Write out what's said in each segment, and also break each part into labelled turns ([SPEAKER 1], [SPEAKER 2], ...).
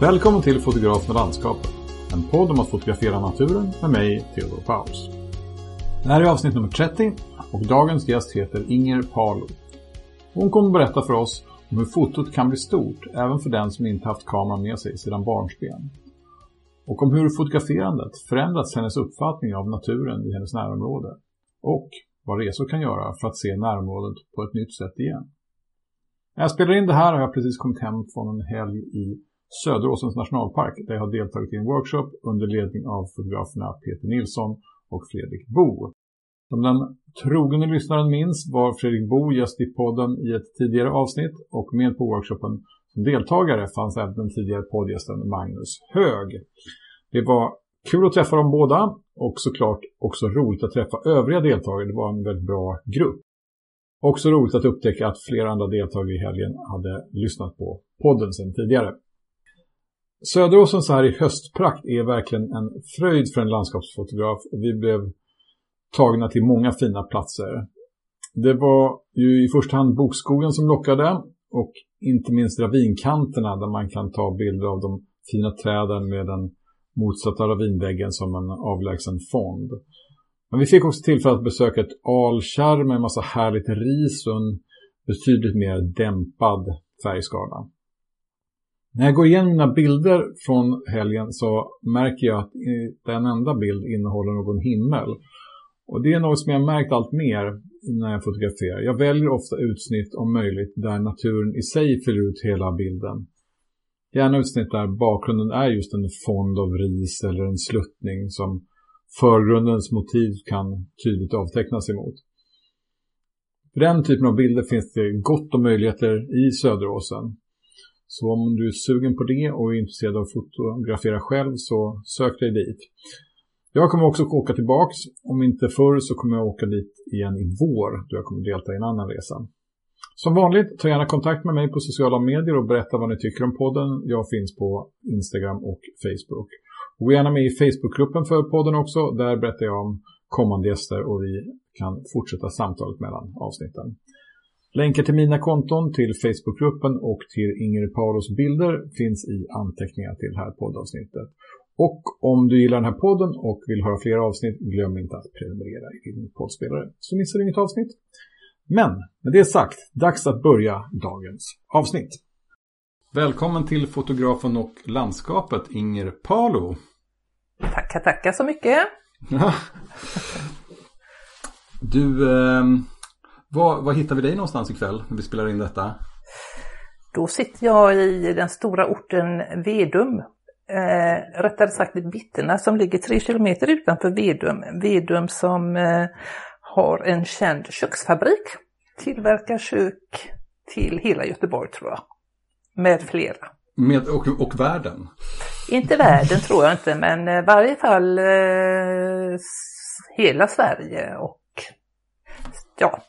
[SPEAKER 1] Välkommen till Fotograf med landskapet. En podd om att fotografera naturen med mig, Theodor Paus. Det här är avsnitt nummer 30 och dagens gäst heter Inger Palo. Hon kommer berätta för oss om hur fotot kan bli stort även för den som inte haft kameran med sig sedan barnsben. Och om hur fotograferandet förändrat hennes uppfattning av naturen i hennes närområde. Och vad resor kan göra för att se närområdet på ett nytt sätt igen. När jag spelar in det här har jag precis kommit hem från en helg i Söderåsens nationalpark där jag har deltagit i en workshop under ledning av fotograferna Peter Nilsson och Fredrik Bo. Som den trogna lyssnaren minns var Fredrik Bo gäst i podden i ett tidigare avsnitt och med på workshopen som deltagare fanns även den tidigare poddgästen Magnus Hög. Det var kul att träffa dem båda och såklart också roligt att träffa övriga deltagare. Det var en väldigt bra grupp. Också roligt att upptäcka att flera andra deltagare i helgen hade lyssnat på podden sedan tidigare. Söderåsen så här i höstprakt är verkligen en fröjd för en landskapsfotograf och vi blev tagna till många fina platser. Det var ju i första hand bokskogen som lockade och inte minst ravinkanterna där man kan ta bilder av de fina träden med den motsatta ravinväggen som en avlägsen fond. Men vi fick också tillfälle att besöka ett alkärr med en massa härligt ris och en betydligt mer dämpad färgskala. När jag går igenom mina bilder från helgen så märker jag att eh, inte en enda bild innehåller någon himmel. Och det är något som jag märkt allt mer när jag fotograferar. Jag väljer ofta utsnitt om möjligt där naturen i sig fyller ut hela bilden. Gärna utsnitt där bakgrunden är just en fond av ris eller en sluttning som förgrundens motiv kan tydligt avtecknas emot. För den typen av bilder finns det gott om möjligheter i Söderåsen. Så om du är sugen på det och är intresserad av att fotografera själv så sök dig dit. Jag kommer också åka tillbaks. Om inte förr så kommer jag åka dit igen i vår då jag kommer delta i en annan resa. Som vanligt, ta gärna kontakt med mig på sociala medier och berätta vad ni tycker om podden. Jag finns på Instagram och Facebook. Gå gärna med i Facebookgruppen för podden också. Där berättar jag om kommande gäster och vi kan fortsätta samtalet mellan avsnitten. Länkar till mina konton, till Facebookgruppen och till Inger Paulos bilder finns i anteckningar till det här poddavsnittet. Och om du gillar den här podden och vill höra fler avsnitt, glöm inte att prenumerera i din poddspelare så missar du inget avsnitt. Men med det sagt, dags att börja dagens avsnitt. Välkommen till fotografen och landskapet Inger Palo.
[SPEAKER 2] Tackar, tackar så mycket.
[SPEAKER 1] du, eh, var, var hittar vi dig någonstans ikväll när vi spelar in detta?
[SPEAKER 2] Då sitter jag i den stora orten Vedum. Eh, rättare sagt i Vitterna som ligger tre kilometer utanför Vedum. Vedum som eh, har en känd köksfabrik. Tillverkar kök till hela Göteborg tror jag. Med flera.
[SPEAKER 1] Med, och, och världen?
[SPEAKER 2] Inte världen tror jag inte, men i varje fall eh, hela Sverige och ja,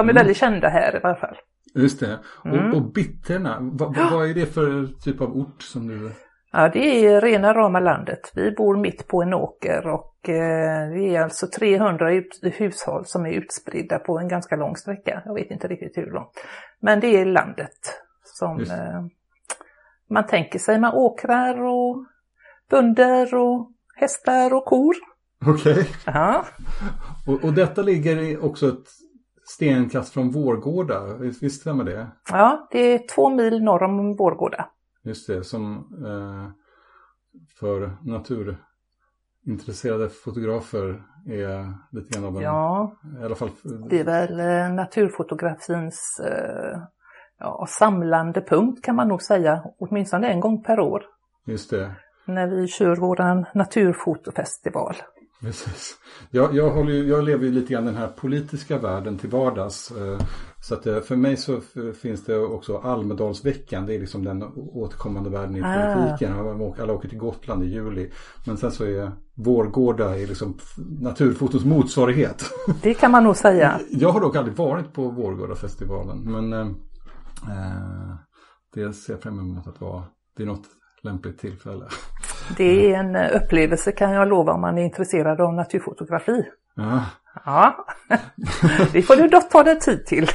[SPEAKER 2] de är mm. väldigt kända här i varje fall.
[SPEAKER 1] Just det. Mm. Och, och Bitterna, vad, vad är det för typ av ort som du...
[SPEAKER 2] Ja, det är rena rama landet. Vi bor mitt på en åker och eh, det är alltså 300 ut, hushåll som är utspridda på en ganska lång sträcka. Jag vet inte riktigt hur långt. Men det är landet som eh, man tänker sig med åkrar och bönder och hästar och kor.
[SPEAKER 1] Okej. Okay.
[SPEAKER 2] Ja.
[SPEAKER 1] Och, och detta ligger också ett stenkast från Vårgårda, visst stämmer det?
[SPEAKER 2] Ja, det är två mil norr om Vårgårda.
[SPEAKER 1] Just det, som eh, för naturintresserade fotografer är lite grann av en...
[SPEAKER 2] Ja,
[SPEAKER 1] i alla fall,
[SPEAKER 2] det är väl eh, naturfotografins eh, ja, samlande punkt kan man nog säga, åtminstone en gång per år.
[SPEAKER 1] Just det.
[SPEAKER 2] När vi kör våran naturfotofestival.
[SPEAKER 1] Precis. Jag, jag, håller ju, jag lever ju lite grann den här politiska världen till vardags. Eh, så att eh, för mig så finns det också Almedalsveckan. Det är liksom den återkommande världen i ah. politiken. Alla åker till Gotland i juli. Men sen så är Vårgårda är liksom naturfotos motsvarighet.
[SPEAKER 2] Det kan man nog säga.
[SPEAKER 1] Jag har dock aldrig varit på Vårgårdafestivalen. Men eh, eh det ser jag fram emot att vara. Det är något lämpligt tillfälle.
[SPEAKER 2] Det är en upplevelse kan jag lova om man är intresserad av naturfotografi.
[SPEAKER 1] Ja.
[SPEAKER 2] Ja, det får du dock ta dig tid till.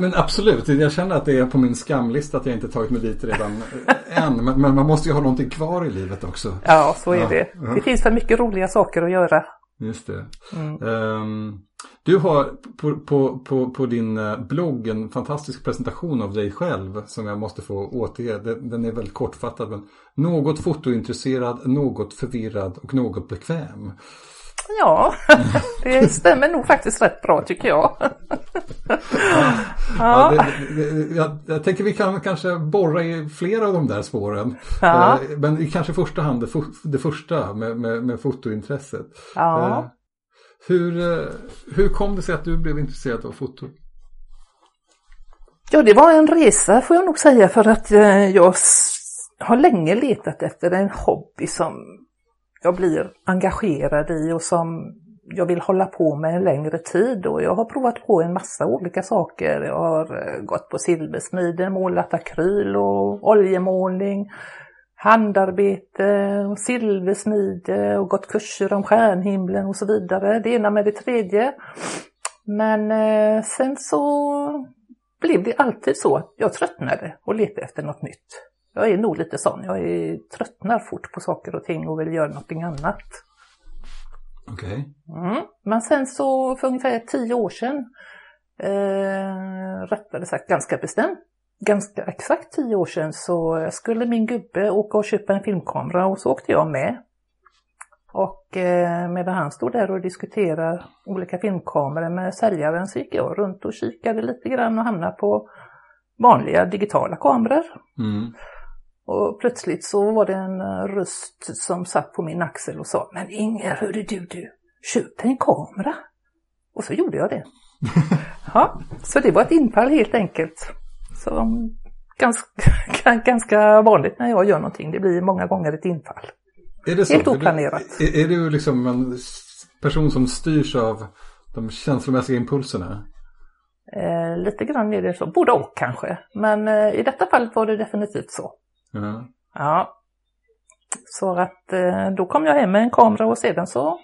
[SPEAKER 1] Men absolut, jag känner att det är på min skamlista att jag inte tagit mig dit redan än. Men, men, man måste ju ha någonting kvar i livet också.
[SPEAKER 2] Ja, så är ja. det. Det finns för mycket roliga saker att göra.
[SPEAKER 1] Just det. Mm. Um, du har på, på, på, på, din eh, blogg en fantastisk presentation av dig själv som jag måste få återge. Den, den är väldigt kortfattad men något fotointresserad, något förvirrad och något bekväm.
[SPEAKER 2] Ja, det stämmer nog faktiskt rätt bra tycker jag.
[SPEAKER 1] ja. ja det, det, jag, jag, tänker vi kan kanske borra i flera av de där spåren. Ja. Eh, men kanske i första hand det, det första med, med, med fotointresset. Ja. Hur, eh, hur kom det sig att du blev intresserad av foto?
[SPEAKER 2] Ja, det var en resa får jag nog säga för att eh, jag har länge letat efter en hobby som jag blir engagerad i och som jag vill hålla på med en längre tid och jag har provat på en massa olika saker. Jag har eh, gått på silversmide, målat akryl och oljemålning, handarbete och silversmide och gått kurser om stjärnhimlen och så vidare. Det ena med det tredje. Men eh, sen så blev det alltid så att jag tröttnade och letade efter något nytt. Jag är nog lite sån. Jag är, tröttnar fort på saker och ting och vill göra någonting annat.
[SPEAKER 1] Okej.
[SPEAKER 2] Okay. Mm. Men sen så för ungefär tio år sedan, eh, rättare sagt ganska bestämt, ganska exakt tio år sedan så skulle min gubbe åka och köpa en filmkamera och så åkte jag med. Och eh, medan han stod där och diskuterade olika filmkameror med säljaren så gick jag runt och kikade lite grann och hamnade på vanliga digitala kameror. Mm. Och plötsligt så var det en röst som satt på min axel och sa Men Inger, hörru du, du, köp dig en kamera. Och så gjorde jag det. ja, så det var ett infall helt enkelt. Så ganska, ganska vanligt när jag gör någonting. Det blir många gånger ett infall.
[SPEAKER 1] Är det så?
[SPEAKER 2] Helt oplanerat.
[SPEAKER 1] Är du, är du liksom en person som styrs av de känslomässiga impulserna?
[SPEAKER 2] Eh, lite grann är det så, både och kanske. Men eh, i detta fallet var det definitivt så.
[SPEAKER 1] Mm.
[SPEAKER 2] Ja. Så att eh, då kom jag hem med en kamera och sedan så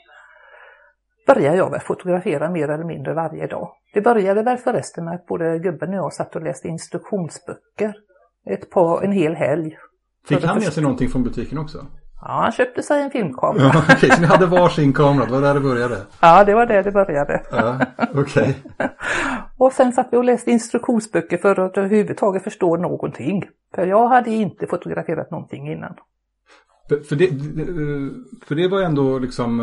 [SPEAKER 2] började jag väl fotografera mer eller mindre varje dag. Det började väl förresten med att både gubben och jag satt och läste instruktionsböcker ett par, en hel helg.
[SPEAKER 1] Fick han med sig någonting från butiken också?
[SPEAKER 2] Ja, han köpte sig en filmkamera.
[SPEAKER 1] Ja, okay, så ni hade varsin kamera, det var där det började?
[SPEAKER 2] Ja, det var där det började.
[SPEAKER 1] Ja, okay.
[SPEAKER 2] och sen satt vi och läste instruktionsböcker för att överhuvudtaget förstå någonting. För jag hade inte fotograferat någonting innan.
[SPEAKER 1] För det, för det var ändå liksom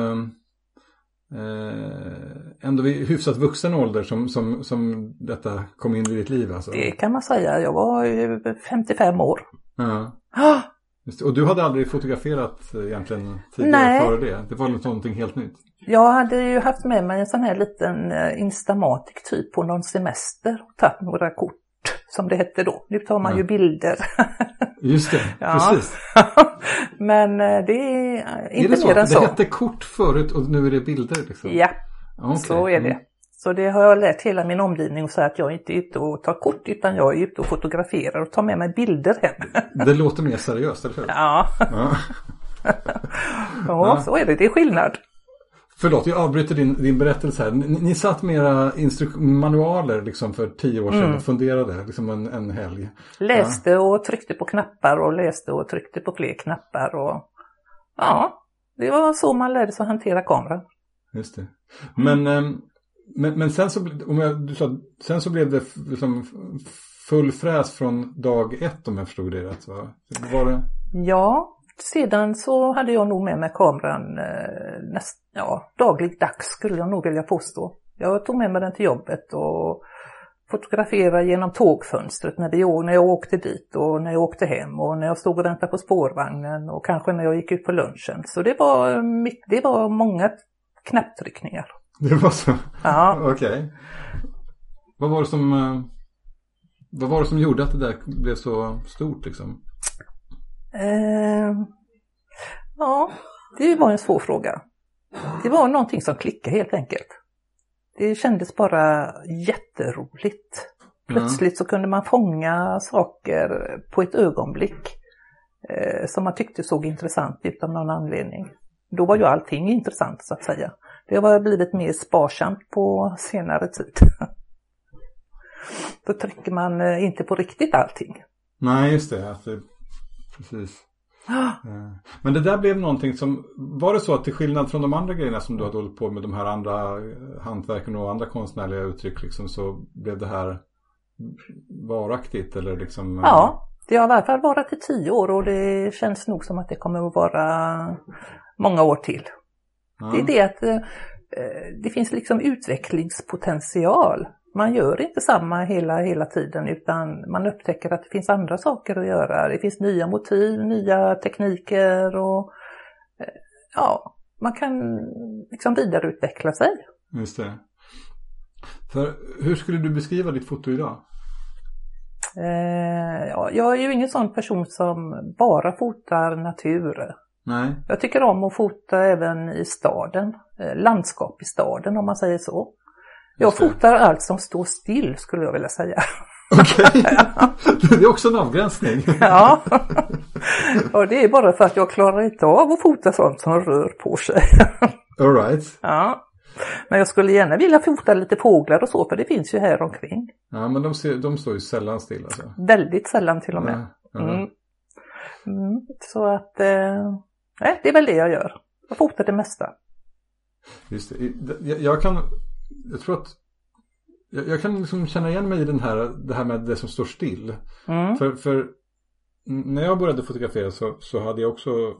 [SPEAKER 1] eh, ändå vid hyfsat vuxen ålder som, som, som detta kom in i ditt liv alltså?
[SPEAKER 2] Det kan man säga. Jag var 55 år.
[SPEAKER 1] Ja. Och du hade aldrig fotograferat eh, egentligen tidigare Nej. före det? Det var någonting helt nytt?
[SPEAKER 2] Jag hade ju haft med mig en sån här liten eh, Instamatic typ på någon semester och tagit några kort som det hette då. Nu tar man ja. ju bilder.
[SPEAKER 1] Just det, ja. precis.
[SPEAKER 2] Men eh, det är inte är det mer än
[SPEAKER 1] så. Det hette kort förut och nu är det bilder? Liksom.
[SPEAKER 2] Ja, okay. så är det. Mm. Så det har jag lärt hela min omgivning att säga att jag inte är ute och tar kort utan jag är ute och fotograferar och tar med mig bilder hem.
[SPEAKER 1] Det låter mer seriöst, eller hur?
[SPEAKER 2] Ja. Ja. ja, så är det. Det är skillnad.
[SPEAKER 1] Förlåt, jag avbryter din, din berättelse här. Ni, ni satt med era manualer liksom för tio år sedan mm. och funderade liksom en, en helg.
[SPEAKER 2] Läste ja. och tryckte på knappar och läste och tryckte på fler knappar. Och... Ja, det var så man lärde sig att hantera kameran.
[SPEAKER 1] Just det. Men, mm. men, men sen, så, om jag, du sa, sen så blev det liksom full fräs från dag ett om jag förstod det rätt. Va? Var det...
[SPEAKER 2] Ja, sedan så hade jag nog med mig kameran eh, näst, ja, dagligdags skulle jag nog vilja påstå. Jag tog med mig den till jobbet och fotograferade genom tågfönstret när, vi, när jag åkte dit och när jag åkte hem och när jag stod och väntade på spårvagnen och kanske när jag gick ut på lunchen. Så det var, det var många knapptryckningar.
[SPEAKER 1] Det var så?
[SPEAKER 2] Ja.
[SPEAKER 1] Okej. Okay. Vad var det som eh, vad var det som gjorde att det där blev så stort liksom?
[SPEAKER 2] Eh, ja, det var en svår fråga. Det var någonting som klickade helt enkelt. Det kändes bara jätteroligt. Plötsligt så kunde man fånga saker på ett ögonblick eh, som man tyckte såg intressant ut av någon anledning. Då var ju allting intressant så att säga. Det har blivit mer sparsamt på senare tid. Då trycker man eh, inte på riktigt allting.
[SPEAKER 1] Nej, just det. Att det precis. Eh, Men det där blev någonting som, var det så att till skillnad från de andra grejerna som du hade hållit på med, de här andra eh, hantverken och andra konstnärliga uttryck liksom, så blev det här varaktigt eller liksom? eh,
[SPEAKER 2] Ja, det har i alla fall varit i tio år och det känns nog som att det kommer att vara många år till.
[SPEAKER 1] ja.
[SPEAKER 2] Det är det att det finns liksom utvecklingspotential. Man gör inte samma hela, hela tiden utan man upptäcker att det finns andra saker att göra. Det finns nya motiv, nya tekniker och eh, ja, man kan liksom vidareutveckla sig.
[SPEAKER 1] Just det. För hur skulle du beskriva ditt foto idag?
[SPEAKER 2] Eh, ja, jag är ju ingen sån person som bara fotar natur.
[SPEAKER 1] Nej,
[SPEAKER 2] Jag tycker om att fota även i staden, eh, landskap i staden om man säger så. Jag fotar allt som står still skulle jag vilja säga.
[SPEAKER 1] okej. det är också en avgränsning.
[SPEAKER 2] Ja, och det är bara för att jag klarar inte av att fota sånt som rör på sig.
[SPEAKER 1] All right.
[SPEAKER 2] Ja. Men jag skulle gärna vilja fota lite fåglar och så, för det finns ju här omkring.
[SPEAKER 1] Ja, men de, ser, de står ju sällan still alltså.
[SPEAKER 2] Väldigt sällan till och med.
[SPEAKER 1] Ja, ja.
[SPEAKER 2] Mm. Mm. Så att, eh, nej, det är väl det jag gör. Jag fotar det mesta.
[SPEAKER 1] Just det. Jag kan, jag tror att, jag, jag kan liksom känna igen mig i den här, det här med det som står still.
[SPEAKER 2] Mm.
[SPEAKER 1] För, för när jag började fotografera så, så hade jag också,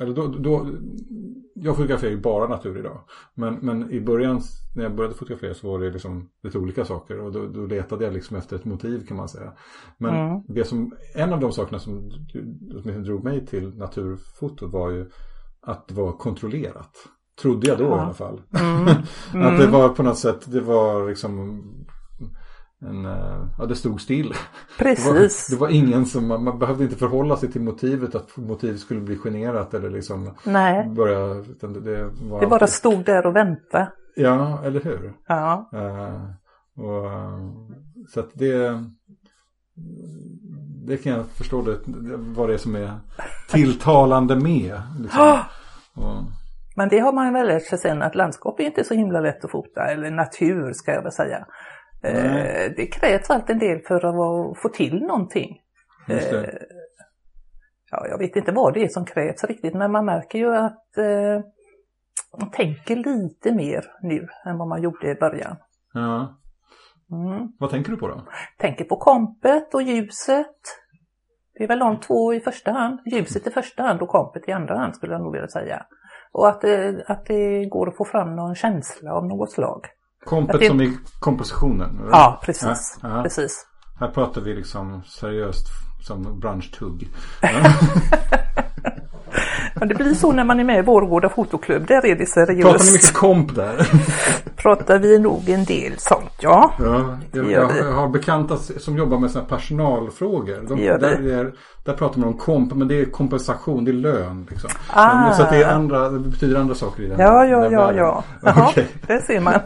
[SPEAKER 1] eller då, då, jag fotograferar ju bara natur idag. Men, men i början när jag började fotografera så var det liksom lite olika saker och då, då letade jag liksom efter ett motiv kan man säga. Men
[SPEAKER 2] Mm.
[SPEAKER 1] det som, en av de sakerna som åtminstone drog mig till naturfoto var ju att det var kontrollerat. Trodde jag då
[SPEAKER 2] Ja.
[SPEAKER 1] i alla fall.
[SPEAKER 2] Mm.
[SPEAKER 1] att det var på något sätt, det var liksom en, eh, ja det stod still. Det var,
[SPEAKER 2] Precis.
[SPEAKER 1] det var ingen som, man, behövde inte förhålla sig till motivet att motivet skulle bli generat eller liksom
[SPEAKER 2] Nej,
[SPEAKER 1] börja, det, det var
[SPEAKER 2] det bara
[SPEAKER 1] alltid-
[SPEAKER 2] stod där och väntade.
[SPEAKER 1] Ja, eller hur?
[SPEAKER 2] Ja.
[SPEAKER 1] Eh, och, eh, så att det, det kan jag förstå det, det, vad det är som är tilltalande med. Liksom. Och,
[SPEAKER 2] Men det har man väl lärt sig sen att landskap är inte så himla lätt att fota, eller natur ska jag väl säga. Eh, det krävs alltid en del för att få till någonting. Eh, ja, jag vet inte vad det är som krävs riktigt, men man märker ju att eh, man tänker lite mer nu än vad man gjorde i början.
[SPEAKER 1] Ja.
[SPEAKER 2] Mm.
[SPEAKER 1] Vad tänker du på då?
[SPEAKER 2] Tänker på kompet och ljuset. Det är väl de två i första hand. Ljuset i första hand och kompet i andra hand skulle jag nog vilja säga. Och att det, att det går att få fram någon känsla av något slag.
[SPEAKER 1] Kompet
[SPEAKER 2] det-
[SPEAKER 1] som i kompositionen? eller?
[SPEAKER 2] Ja, precis.
[SPEAKER 1] Ja, ja.
[SPEAKER 2] precis.
[SPEAKER 1] Här pratar vi liksom seriöst som branschtugg.
[SPEAKER 2] Men det blir så när man är med i Vårgårda fotoklubb. Där är det
[SPEAKER 1] Pratar ni
[SPEAKER 2] seriöst.
[SPEAKER 1] mycket komp där?
[SPEAKER 2] Pratar vi nog en del sånt, ja.
[SPEAKER 1] Ja, jag, jag, har bekanta som jobbar med såna personalfrågor. De, där, är, där pratar man om komp, men det är kompensation, det är lön. Liksom.
[SPEAKER 2] Ah.
[SPEAKER 1] Men, så det, är andra, det betyder andra saker i den
[SPEAKER 2] Ja, ja,
[SPEAKER 1] den
[SPEAKER 2] ja,
[SPEAKER 1] världen.
[SPEAKER 2] ja. Jaha,
[SPEAKER 1] Okej.
[SPEAKER 2] det ser man.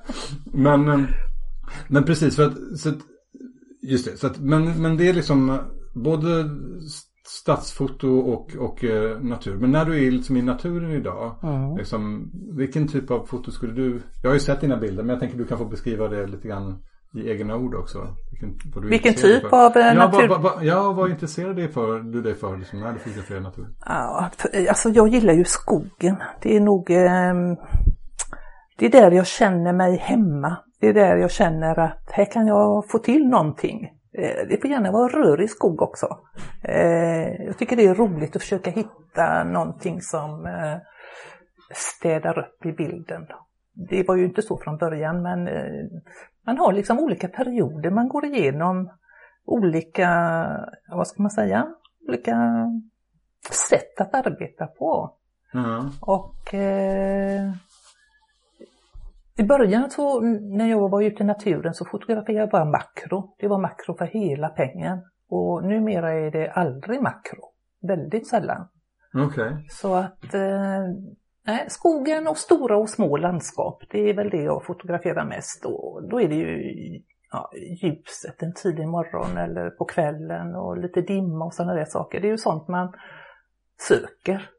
[SPEAKER 1] Men, eh, men precis, för att, så att, just det, så att, men, men det är liksom eh, både stadsfoto och, och eh, natur. Men när du är liksom i naturen idag,
[SPEAKER 2] Mm.
[SPEAKER 1] liksom, vilken typ av foto skulle du, jag har ju sett dina bilder men jag tänker du kan få beskriva det lite grann i egna ord också. Vilken,
[SPEAKER 2] Vilken typ av, eh,
[SPEAKER 1] ja,
[SPEAKER 2] natur-
[SPEAKER 1] Vad, vad, ja, vad intresserar dig för, du dig för liksom, när du fotograferar natur?
[SPEAKER 2] Ja, för- alltså jag gillar ju skogen. Det är nog ehm, det är där jag känner mig hemma. Det är där jag känner att här kan jag få till någonting. Eh, Det får gärna vara rörig skog också. Eh, Jag tycker det är roligt att försöka hitta någonting som eh, städar upp i bilden. Det var ju inte så från början men man har liksom olika perioder man går igenom olika, vad ska man säga, olika sätt att arbeta på.
[SPEAKER 1] Ja,
[SPEAKER 2] Och eh, i början så när jag var ute i naturen så fotograferade jag bara makro. Det var makro för hela pengen. Och numera är det aldrig makro. Väldigt sällan.
[SPEAKER 1] okej.
[SPEAKER 2] Så att eh, skogen och stora och små landskap, det är väl det jag fotograferar mest. Och då är det ju ja, ljuset en tidig morgon eller på kvällen och lite dimma och sådana där saker. Det är ju sånt man söker.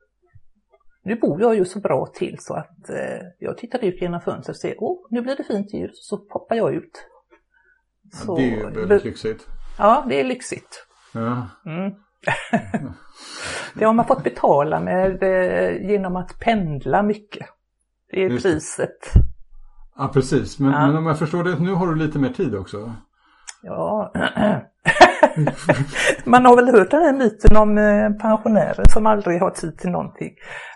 [SPEAKER 2] Nu bor jag ju så bra till så att eh, jag tittar ut genom fönstret och ser, åh, nu blir det fint ljus, så poppar jag ut.
[SPEAKER 1] Så, det är ju väldigt lyxigt.
[SPEAKER 2] Ja, det är lyxigt.
[SPEAKER 1] Ja.
[SPEAKER 2] Mm. det har man fått betala med eh, genom att pendla mycket. Det är Just priset.
[SPEAKER 1] Ja, precis. Men, ja. men om jag förstår det, nu har du lite mer tid också.
[SPEAKER 2] Ja, man har väl hört den här myten om eh, pensionärer som aldrig har tid till någonting.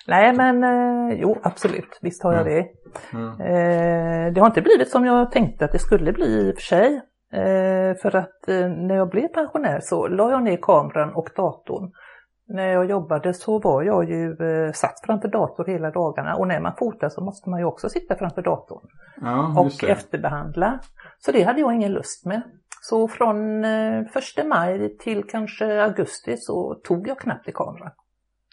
[SPEAKER 2] Nej men eh, jo absolut, visst har jag det. Mm. Det har inte blivit som jag tänkte att det skulle bli i och för sig. För att när jag blev pensionär så la jag ner kameran och datorn. När jag jobbade så var jag ju satt framför dator hela dagarna och när man fotar så måste man ju också sitta framför datorn.
[SPEAKER 1] Ja,
[SPEAKER 2] och efterbehandla. Så det hade jag ingen lust med. Så från eh, första maj till kanske augusti så tog jag knappt i kameran.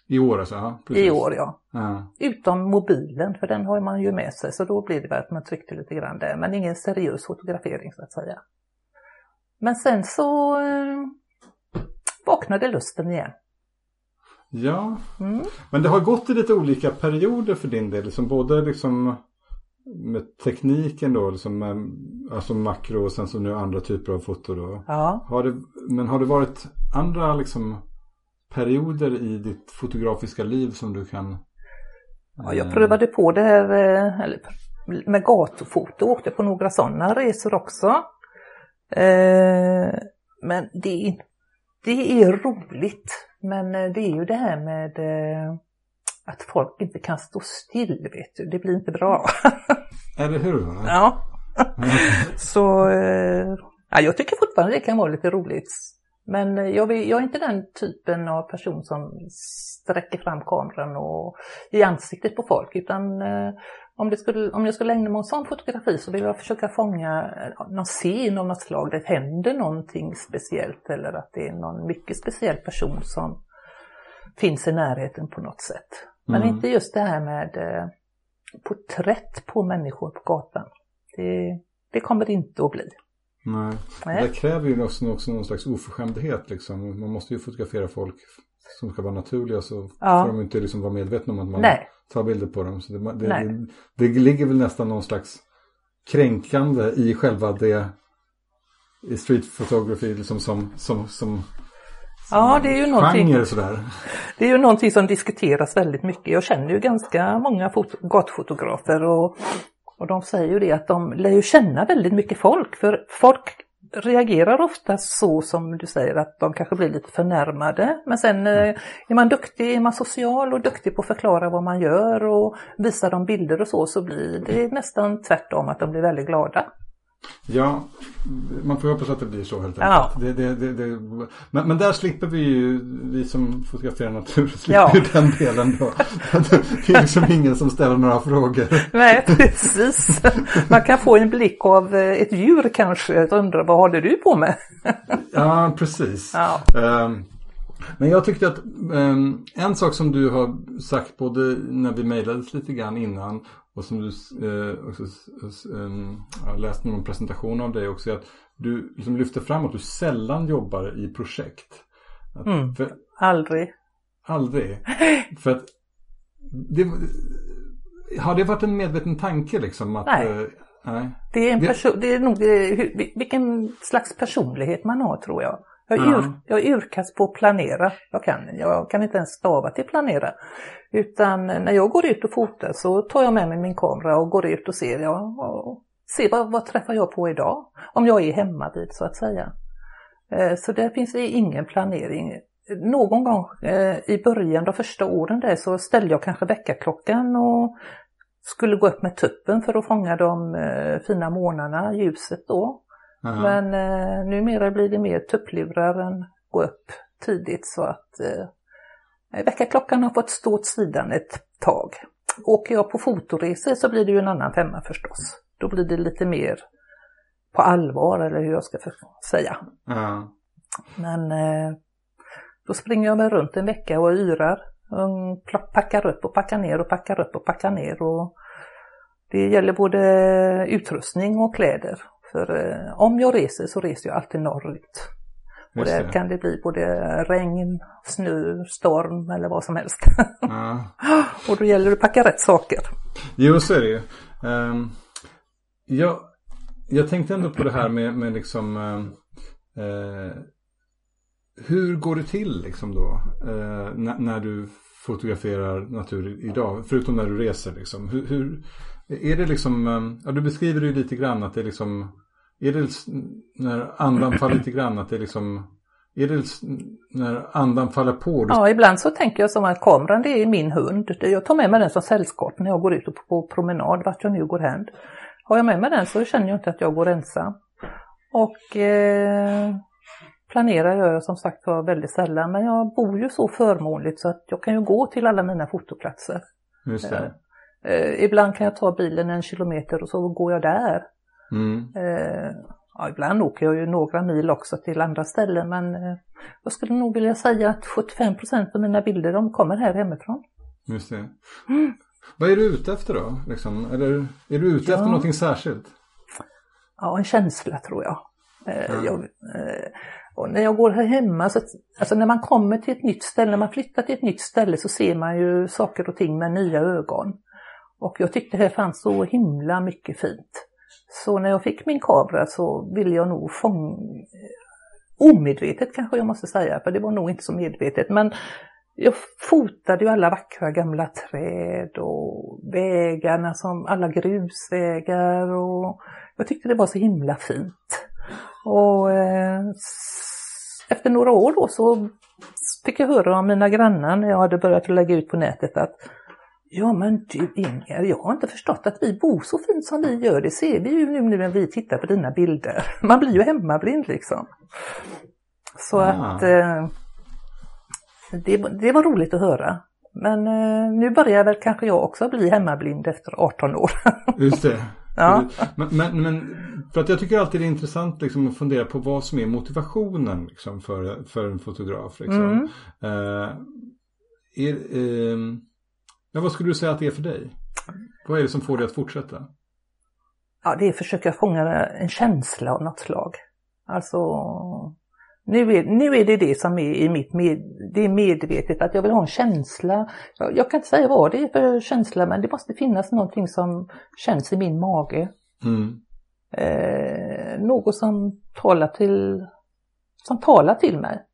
[SPEAKER 1] I år alltså? Ja,
[SPEAKER 2] precis. I år ja. ja. Utom mobilen för den har man ju med sig så då blir det väl att man tryckte lite grann där men ingen seriös fotografering så att säga. Men sen så eh, vaknade lusten igen.
[SPEAKER 1] Ja, mm. men det har gått i lite olika perioder för din del, liksom både liksom med tekniken då, liksom, alltså makro och sen så nu andra typer av foto då.
[SPEAKER 2] Ja.
[SPEAKER 1] Har det, men har det varit andra liksom perioder i ditt fotografiska liv som du kan?
[SPEAKER 2] Ja, jag prövade på det här eh, med gatufoto åkte på några sådana resor också. Eh, men det, det är roligt. Men eh, det är ju det här med att folk inte kan stå still, vet du. Det blir inte bra.
[SPEAKER 1] Eller hur?
[SPEAKER 2] Ja. så eh, ja, jag tycker fortfarande det kan vara lite roligt. Men jag, vill, jag, är inte den typen av person som sträcker fram kameran och i ansiktet på folk. Utan eh, om, det skulle, om jag skulle ägna mig åt sån fotografi så vill jag försöka fånga eh, någon scen av något slag. Det händer någonting speciellt eller att det är någon mycket speciell person som finns i närheten på något sätt. Men mm. inte just det här med eh, porträtt på människor på gatan. Det, det kommer det inte att bli.
[SPEAKER 1] Nej, Nej. det kräver ju också, också någon slags oförskämdhet liksom. Man måste ju fotografera folk som ska vara naturliga så ja. får de inte liksom vara medvetna om att man Nej. tar bilder på dem. Så det, det, det, det, ligger väl nästan någon slags kränkande i själva det i street photography liksom som, som, som
[SPEAKER 2] Ja, det är ju någonting,
[SPEAKER 1] sådär.
[SPEAKER 2] Det är ju någonting som diskuteras väldigt mycket. Jag känner ju ganska många gatfotografer och, och de säger ju det att de lär ju känna väldigt mycket folk. För folk reagerar ofta så som du säger att de kanske blir lite förnärmade. Men sen mm. är man duktig, är man social och duktig på att förklara vad man gör och visa dem bilder och så, så blir det nästan tvärtom att de blir väldigt glada.
[SPEAKER 1] Ja, man får hoppas att det blir så helt
[SPEAKER 2] enkelt. Ja.
[SPEAKER 1] Det, det, det, men, men där slipper vi ju, vi som fotograferar natur, slipper ja. ju den delen då. Det är liksom ingen som ställer några frågor.
[SPEAKER 2] Nej, precis. Man kan få en blick av eh, ett djur kanske, och undra vad håller du på med?
[SPEAKER 1] Ja, precis.
[SPEAKER 2] Ja.
[SPEAKER 1] Um, men jag tyckte att um, en sak som du har sagt både när vi mejlades lite grann innan och som du eh, också, eh, jag läste någon presentation av dig också. Att du liksom lyfter fram att du sällan jobbar i projekt.
[SPEAKER 2] Att, mm, för, aldrig.
[SPEAKER 1] Aldrig. för att det, har det varit en medveten tanke liksom? Att,
[SPEAKER 2] nej. Eh, nej. Det, är en person, det är nog vilken slags personlighet man har tror jag. Jag är, ur, jag är urkast på att planera. Jag kan, jag kan inte ens stava till planera. Utan när jag går ut och fotar så tar jag med mig min kamera och går ut och ser, ja, och ser vad, vad träffar jag på idag? Om jag är hemma vid så att säga. Eh, så där finns det ingen planering. Någon gång eh, i början, de första åren där, så ställde jag kanske väckarklockan och skulle gå upp med tuppen för att fånga de eh, fina månaderna, ljuset då. Mm. Men eh, numera blir det mer tupplurar än gå upp tidigt så att eh, väckarklockan har fått stå åt sidan ett tag. Åker jag på fotoresor så blir det ju en annan femma förstås. Då blir det lite mer på allvar eller hur jag ska säga.
[SPEAKER 1] Mm.
[SPEAKER 2] Men eh, då springer jag mig runt en vecka och yrar. Och packar upp och packar ner och packar upp och packar ner. Och det gäller både utrustning och kläder. För eh, om jag reser så reser jag alltid norrut. Och där kan det bli både regn, snö, storm eller vad som helst.
[SPEAKER 1] Ja.
[SPEAKER 2] och då gäller det att packa rätt saker.
[SPEAKER 1] Jo, så är det ju. Um, jag, jag tänkte ändå på det här med, med liksom eh, hur går det till liksom då eh, när, när, du fotograferar natur idag? Förutom när du reser liksom. Hur, hur är det liksom, eh, ja du beskriver det ju lite grann att det är liksom, är det när andan faller lite grann att det är liksom är det när andan faller på?
[SPEAKER 2] Ja, ibland så tänker jag som att kameran det är min hund. Jag tar med mig den som sällskap när jag går ut på promenad, vart jag nu går hän. Har jag med mig den så känner jag inte att jag går ensam. Och eh, planerar gör jag som sagt var väldigt sällan, men jag bor ju så förmånligt så att jag kan ju gå till alla mina fotoplatser.
[SPEAKER 1] Just det.
[SPEAKER 2] Eh, ibland kan jag ta bilen en kilometer och så går jag där.
[SPEAKER 1] Mm.
[SPEAKER 2] Eh, ja, ibland åker jag ju några mil också till andra ställen men eh, jag skulle nog vilja säga att 75% av mina bilder de kommer här hemifrån.
[SPEAKER 1] Just det. Mm. Vad är du ute efter då? Liksom? Eller är du ute ja. efter någonting särskilt?
[SPEAKER 2] Ja, en känsla tror jag. Mm. jag eh, och när jag går här hemma, så, alltså när man kommer till ett nytt ställe, när man flyttar till ett nytt ställe så ser man ju saker och ting med nya ögon. Och jag tyckte här fanns så himla mycket fint. Så när jag fick min kamera så ville jag nog fånga, omedvetet kanske jag måste säga, för det var nog inte så medvetet, men jag fotade ju alla vackra gamla träd och vägarna som alla grusvägar och jag tyckte det var så himla fint. Och eh, efter några år då så fick jag höra av mina grannar när jag hade börjat lägga ut på nätet att Ja men du Inger, jag har inte förstått att vi bor så fint som vi gör. Det ser vi ju nu, när vi tittar på dina bilder. Man blir ju hemmablind liksom. Så ah. att eh, det, det, var roligt att höra. Men eh, nu börjar väl kanske jag också bli hemmablind efter 18 år.
[SPEAKER 1] Just det.
[SPEAKER 2] ja.
[SPEAKER 1] men, men, men, för att jag tycker alltid det är intressant liksom, att fundera på vad som är motivationen liksom, för, för en fotograf. Liksom. Mm. Uh, är, uh, Ja, vad skulle du säga att det är för dig? Vad är det som får dig att fortsätta?
[SPEAKER 2] Ja, det är att försöka fånga en känsla av något slag. Alltså, nu är, nu är det det som är i mitt med, det är medvetet, att jag vill ha en känsla. Jag, jag, kan inte säga vad det är för känsla, men det måste finnas någonting som känns i min mage.
[SPEAKER 1] Mm.
[SPEAKER 2] Eh, något som talar till, som talar till mig.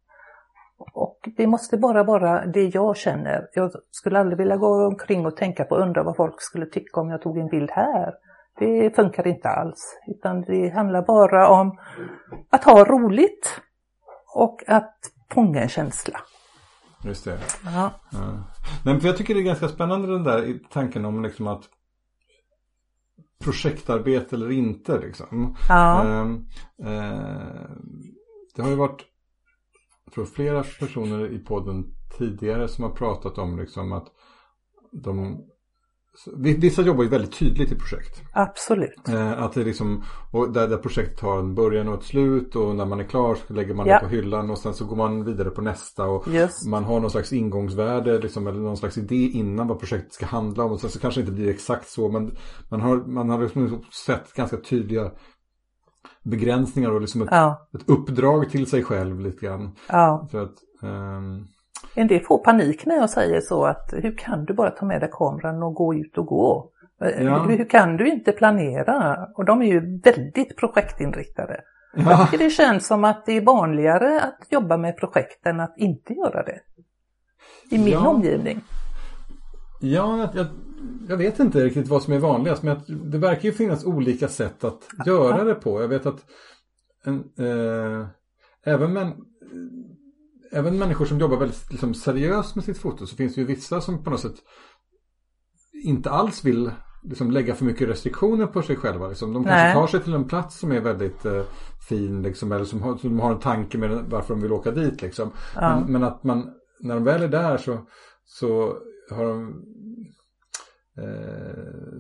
[SPEAKER 2] Och det måste bara vara det jag känner. Jag skulle aldrig vilja gå omkring och tänka på undra vad folk skulle tycka om jag tog en bild här. Det funkar inte alls, utan det handlar bara om att ha roligt och att fånga en känsla.
[SPEAKER 1] Just det.
[SPEAKER 2] Ja.
[SPEAKER 1] ja. Men för jag tycker det är ganska spännande den där tanken om liksom att projektarbete eller inte liksom.
[SPEAKER 2] Ja.
[SPEAKER 1] Eh, eh, det har ju varit tror flera personer i podden tidigare som har pratat om liksom att de Vissa jobbar ju väldigt tydligt i projekt.
[SPEAKER 2] Absolut.
[SPEAKER 1] Eh, att det liksom, och där, där projektet har en början och ett slut och när man är klar så lägger man ja. det på hyllan och sen så går man vidare på nästa och man har någon slags ingångsvärde liksom, eller någon slags idé innan vad projektet ska handla om och sen så kanske det inte blir exakt så men man har, man har liksom sett ganska tydliga begränsningar och liksom ett,
[SPEAKER 2] ja.
[SPEAKER 1] ett uppdrag till sig själv lite grann.
[SPEAKER 2] Ja.
[SPEAKER 1] För att, um...
[SPEAKER 2] En del får panik när jag säger så att hur kan du bara ta med dig kameran och gå ut och gå? Eh, ja. Hur, hur, kan du inte planera? Och de är ju väldigt projektinriktade. Ja. Jag tycker det känns som att det är vanligare att jobba med projekt än att inte göra det. I min ja. omgivning.
[SPEAKER 1] Ja, jag, jag vet inte riktigt vad som är vanligast men det verkar ju finnas olika sätt att göra det på. Jag vet att en, eh, även, men, även människor som jobbar väldigt liksom, seriöst med sitt foto så finns det ju vissa som på något sätt inte alls vill liksom, lägga för mycket restriktioner på sig själva. Liksom. De kanske Nej. tar sig till en plats som är väldigt eh, fin liksom, eller som har, som har en tanke med varför de vill åka dit. Liksom. Ja. Men, men, att man, när de väl är där så, så har de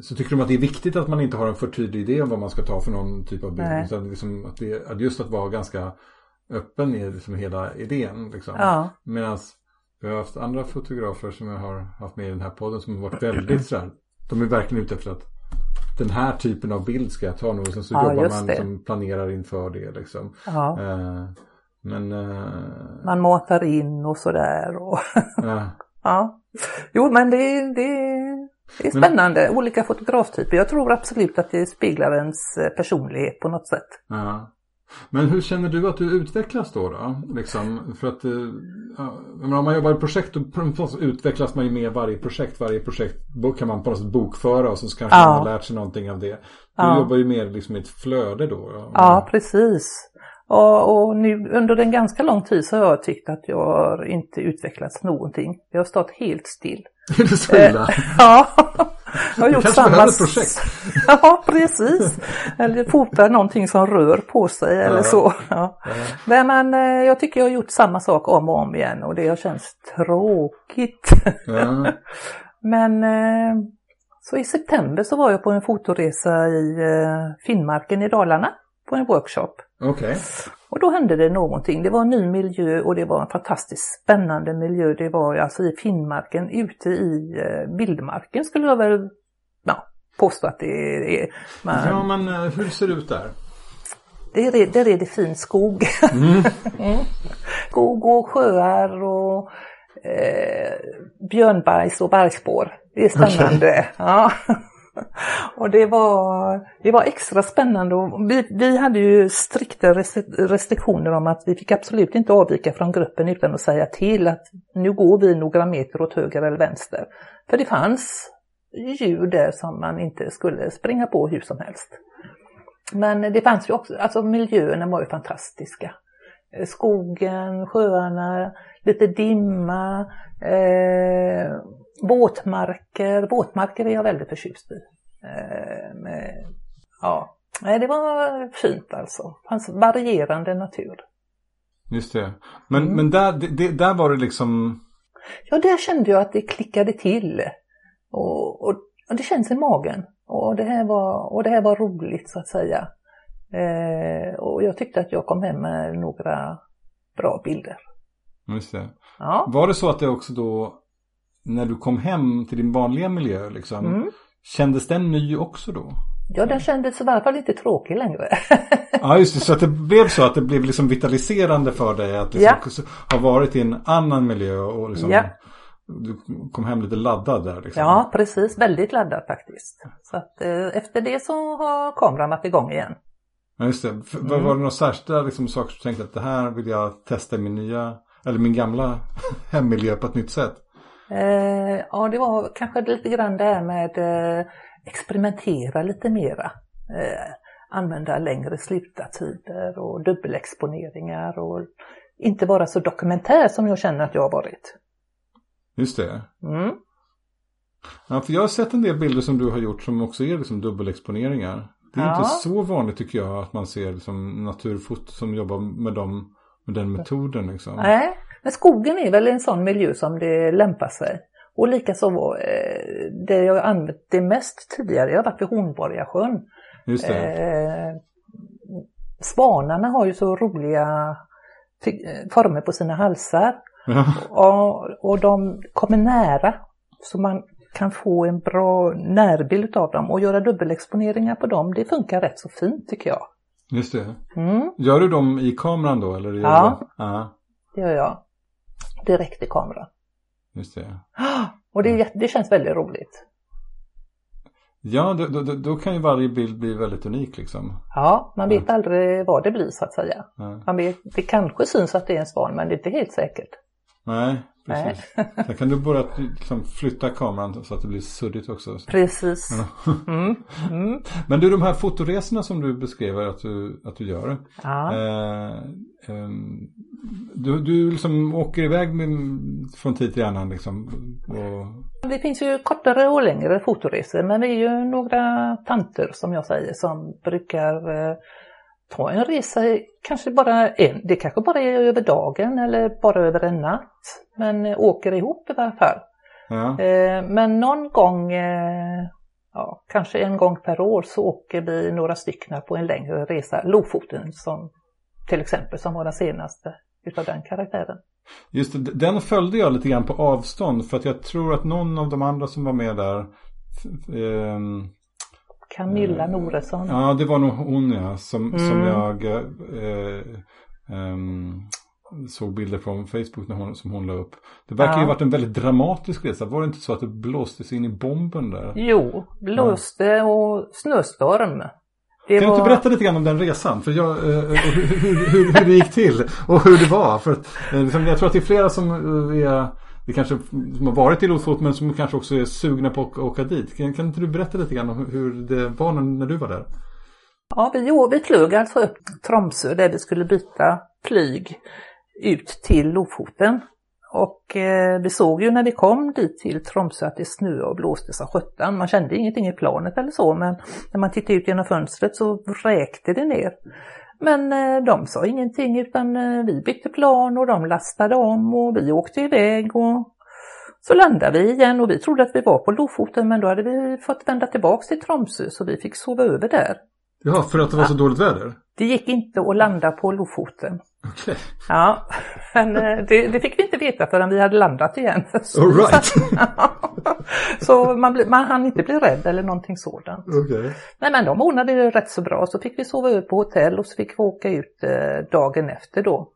[SPEAKER 1] så tycker de att det är viktigt att man inte har en för tydlig idé om vad man ska ta för någon typ av bild. Utan liksom att det, att just att vara ganska öppen är liksom hela idén. Liksom.
[SPEAKER 2] Ja.
[SPEAKER 1] Medan vi har haft andra fotografer som jag har haft med i den här podden som har varit väldigt sådär. De är verkligen ute efter att den här typen av bild ska jag ta nu. Och sen så ja, jobbar man liksom, planerar inför det liksom.
[SPEAKER 2] Ja.
[SPEAKER 1] Eh, men... Eh,
[SPEAKER 2] man matar in och sådär. Och
[SPEAKER 1] ja.
[SPEAKER 2] ja. Jo men det, det Det är spännande, Men... olika fotograftyper. Jag tror absolut att det speglar ens eh, personlighet på något sätt.
[SPEAKER 1] Ja. Men hur känner du att du utvecklas då? då? Liksom, för att, eh, ja, om man jobbar i projekt då utvecklas man ju med varje projekt. Varje projekt kan man på något sätt bokföra och så kanske ja. man har lärt sig någonting av det. Du ja. jobbar ju mer liksom i ett flöde då.
[SPEAKER 2] Ja, ja precis. Och, och, nu under en ganska lång tid så har jag tyckt att jag har inte utvecklats någonting. Jag har stått helt still.
[SPEAKER 1] Är det så illa?
[SPEAKER 2] Eh, ja. Jag har gjort samma...
[SPEAKER 1] ett projekt.
[SPEAKER 2] ja, precis. Eller fota någonting som rör på sig eller så. Ja. ja. Men eh, jag tycker jag har gjort samma sak om och om igen och det har känts tråkigt. Ja. Men eh, så i september så var jag på en fotoresa i Finnmarken i Dalarna på en workshop.
[SPEAKER 1] Okay.
[SPEAKER 2] Och då hände det någonting. Det var en ny miljö och det var en fantastiskt spännande miljö. Det var alltså i Finnmarken, ute i eh, vildmarken skulle jag väl ja, påstå att det är.
[SPEAKER 1] Men... Ja, men eh, hur ser det ut där?
[SPEAKER 2] Det är, där är det fin skog. Mm. mm. Skog och sjöar och eh, björnbajs och bergspår. Det är spännande. Okay. Ja. Och det var, det var extra spännande. Och vi, vi hade ju strikta restriktioner om att vi fick absolut inte avvika från gruppen utan att säga till att nu går vi några meter åt höger eller vänster. För det fanns djur där som man inte skulle springa på hur som helst. Men det fanns ju också, alltså miljöerna var ju fantastiska. Skogen, sjöarna, lite dimma, eh, våtmarker, våtmarker är jag väldigt förtjust i. Eh, ja, det var fint alltså. Det fanns varierande natur.
[SPEAKER 1] Just det. Men, mm. men där, det, där var det liksom...
[SPEAKER 2] Ja, där kände jag att det klickade till. Och, och, och det känns i magen. Och det, här var, och det här var roligt så att säga. Eh, och jag tyckte att jag kom hem med några bra bilder.
[SPEAKER 1] Just det. Ja. Var det så att det också då när du kom hem till din vanliga miljö liksom, mm. kändes den ny också då?
[SPEAKER 2] Ja, den kändes i alla fall inte tråkig längre.
[SPEAKER 1] ja, just det. Så att det blev så att det blev liksom vitaliserande för dig att liksom ja. ha varit i en annan miljö och liksom ja. du kom hem lite laddad där. Liksom.
[SPEAKER 2] Ja, precis. Väldigt laddad faktiskt. Så att eh, efter det så har kameran varit igång igen.
[SPEAKER 1] Ja, just det. Mm. Var det några särskilda liksom, saker som du tänkte att det här vill jag testa i min nya, eller min gamla hemmiljö på ett nytt sätt?
[SPEAKER 2] Eh, ja, det var kanske lite grann det här med eh, experimentera lite mera. Eh, använda längre slutartider och dubbelexponeringar och inte vara så dokumentär som jag känner att jag har varit.
[SPEAKER 1] Just det.
[SPEAKER 2] Mm.
[SPEAKER 1] Ja, för jag har sett en del bilder som du har gjort som också är liksom dubbelexponeringar. Det är ja. inte så vanligt tycker jag att man ser liksom naturfoto som jobbar med, dem, med den metoden. Liksom.
[SPEAKER 2] Nej, men skogen är väl en sån miljö som det lämpar sig. Och likaså eh, det jag använt det mest tidigare, jag har varit vid Hornborgasjön.
[SPEAKER 1] Just det. Eh,
[SPEAKER 2] svanarna har ju så roliga eh, former på sina halsar. Ja. Och, och de kommer nära. Så man kan få en bra närbild av dem och göra dubbelexponeringar på dem. Det funkar rätt så fint tycker jag.
[SPEAKER 1] Just det.
[SPEAKER 2] Mm.
[SPEAKER 1] Gör du dem i kameran då? Eller
[SPEAKER 2] gör ja, det? ja, det gör jag direkt i kameran.
[SPEAKER 1] Just det.
[SPEAKER 2] Och det, det känns väldigt roligt.
[SPEAKER 1] Ja, då, då, då, kan ju varje bild bli väldigt unik liksom.
[SPEAKER 2] Ja, man vet ja. aldrig vad det blir så att säga. Ja. Man vet, det kanske syns att det är en svan men det är inte helt säkert.
[SPEAKER 1] Nej, precis. Nej. Sen kan du börja liksom flytta kameran så att det blir suddigt också.
[SPEAKER 2] Precis. Mm.
[SPEAKER 1] Mm. Men du, de här fotoresorna som du beskriver att du, att du gör.
[SPEAKER 2] Ja.
[SPEAKER 1] Eh, eh, du, du liksom åker iväg med, från tid till annan liksom? Och...
[SPEAKER 2] Det finns ju kortare och längre fotoresor men vi är ju några tanter som jag säger som brukar eh, ta en resa, kanske bara en, det kanske bara är över dagen eller bara över en natt. Men eh, åker ihop i alla fall.
[SPEAKER 1] Ja.
[SPEAKER 2] Eh, men någon gång, eh, ja, kanske en gång per år så åker vi några stycken på en längre resa. Lofoten som till exempel som var den senaste utav den karaktären.
[SPEAKER 1] Just det, den följde jag lite grann på avstånd för att jag tror att någon av de andra som var med där eh,
[SPEAKER 2] Camilla Noresson.
[SPEAKER 1] Ja, det var nog hon ja, som, mm. som jag eh, eh, såg bilder från Facebook när hon, som hon la upp. Det verkar
[SPEAKER 2] Ja.
[SPEAKER 1] ju varit en väldigt dramatisk resa. Var det inte så att det blåstes in i bomben där?
[SPEAKER 2] Jo, blåste och snöstorm. Det
[SPEAKER 1] Kan du inte berätta lite grann om den resan? För jag, eh, och hur, hur, hur, hur det gick till och hur det var. För att, eh, liksom, jag tror att det är flera som eh, är, det kanske, som har varit i Lofoten men som kanske också är sugna på att åka dit. Kan, kan inte du berätta lite grann om hur- det var när, du var där?
[SPEAKER 2] Ja, vi, jo, vi flög alltså upp Tromsö där vi skulle byta flyg ut till Lofoten. Och eh, vi såg ju när vi kom dit till Tromsö att det snöade och blåste som sjutton. Man kände ingenting i planet eller så, men när man tittade ut genom fönstret så räkte det ner. Men eh, de sa ingenting utan eh, vi bytte plan och de lastade om och vi åkte iväg och så landade vi igen och vi trodde att vi var på Lofoten men då hade vi fått vända tillbaks till Tromsö så vi fick sova över där.
[SPEAKER 1] Ja, för att det var så dåligt väder?
[SPEAKER 2] Det gick inte att landa på Lofoten.
[SPEAKER 1] Okej.
[SPEAKER 2] Ja, men eh, det, det fick vi inte veta förrän vi hade landat igen. Så,
[SPEAKER 1] All right.
[SPEAKER 2] så man, bli, man hann inte bli rädd eller någonting sådant.
[SPEAKER 1] Okej.
[SPEAKER 2] Nej men de ordnade det rätt så bra så fick vi sova över på hotell och så fick vi åka ut eh, dagen efter då.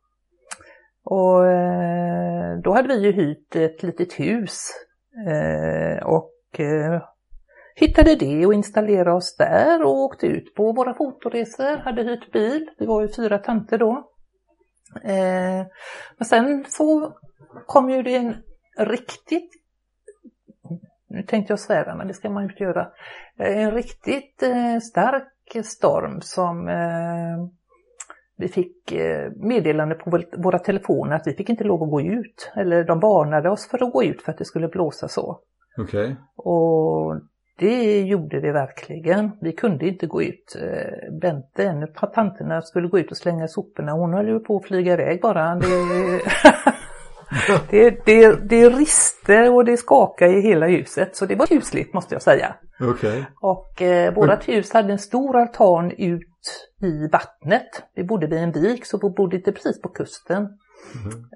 [SPEAKER 2] Och eh, då hade vi ju hyrt ett litet hus eh, och hittade det och installerade oss där och åkte ut på våra fotoresor, hade hyrt bil, vi var ju fyra tanter då. Eh, men sen så kom ju det en riktigt, nu tänkte jag svära men det ska man ju inte göra, Eh, en riktigt eh, stark storm som eh, vi fick eh, meddelande på vår- våra telefoner att vi fick inte lov att gå ut. Eller de varnade oss för att gå ut för att det skulle blåsa så.
[SPEAKER 1] Okej.
[SPEAKER 2] Och det gjorde det verkligen. Vi kunde inte gå ut. Eh, Bente, en av tanterna, skulle gå ut och slänga soporna. Hon höll ju på att flyga iväg bara. Det, det, det, det riste och det skakade i hela huset. Så det var kusligt måste jag säga.
[SPEAKER 1] Okej.
[SPEAKER 2] Och eh, vårt hus hade en stor altan ut i vattnet. Vi bodde vid en vik så vi bodde inte precis på kusten.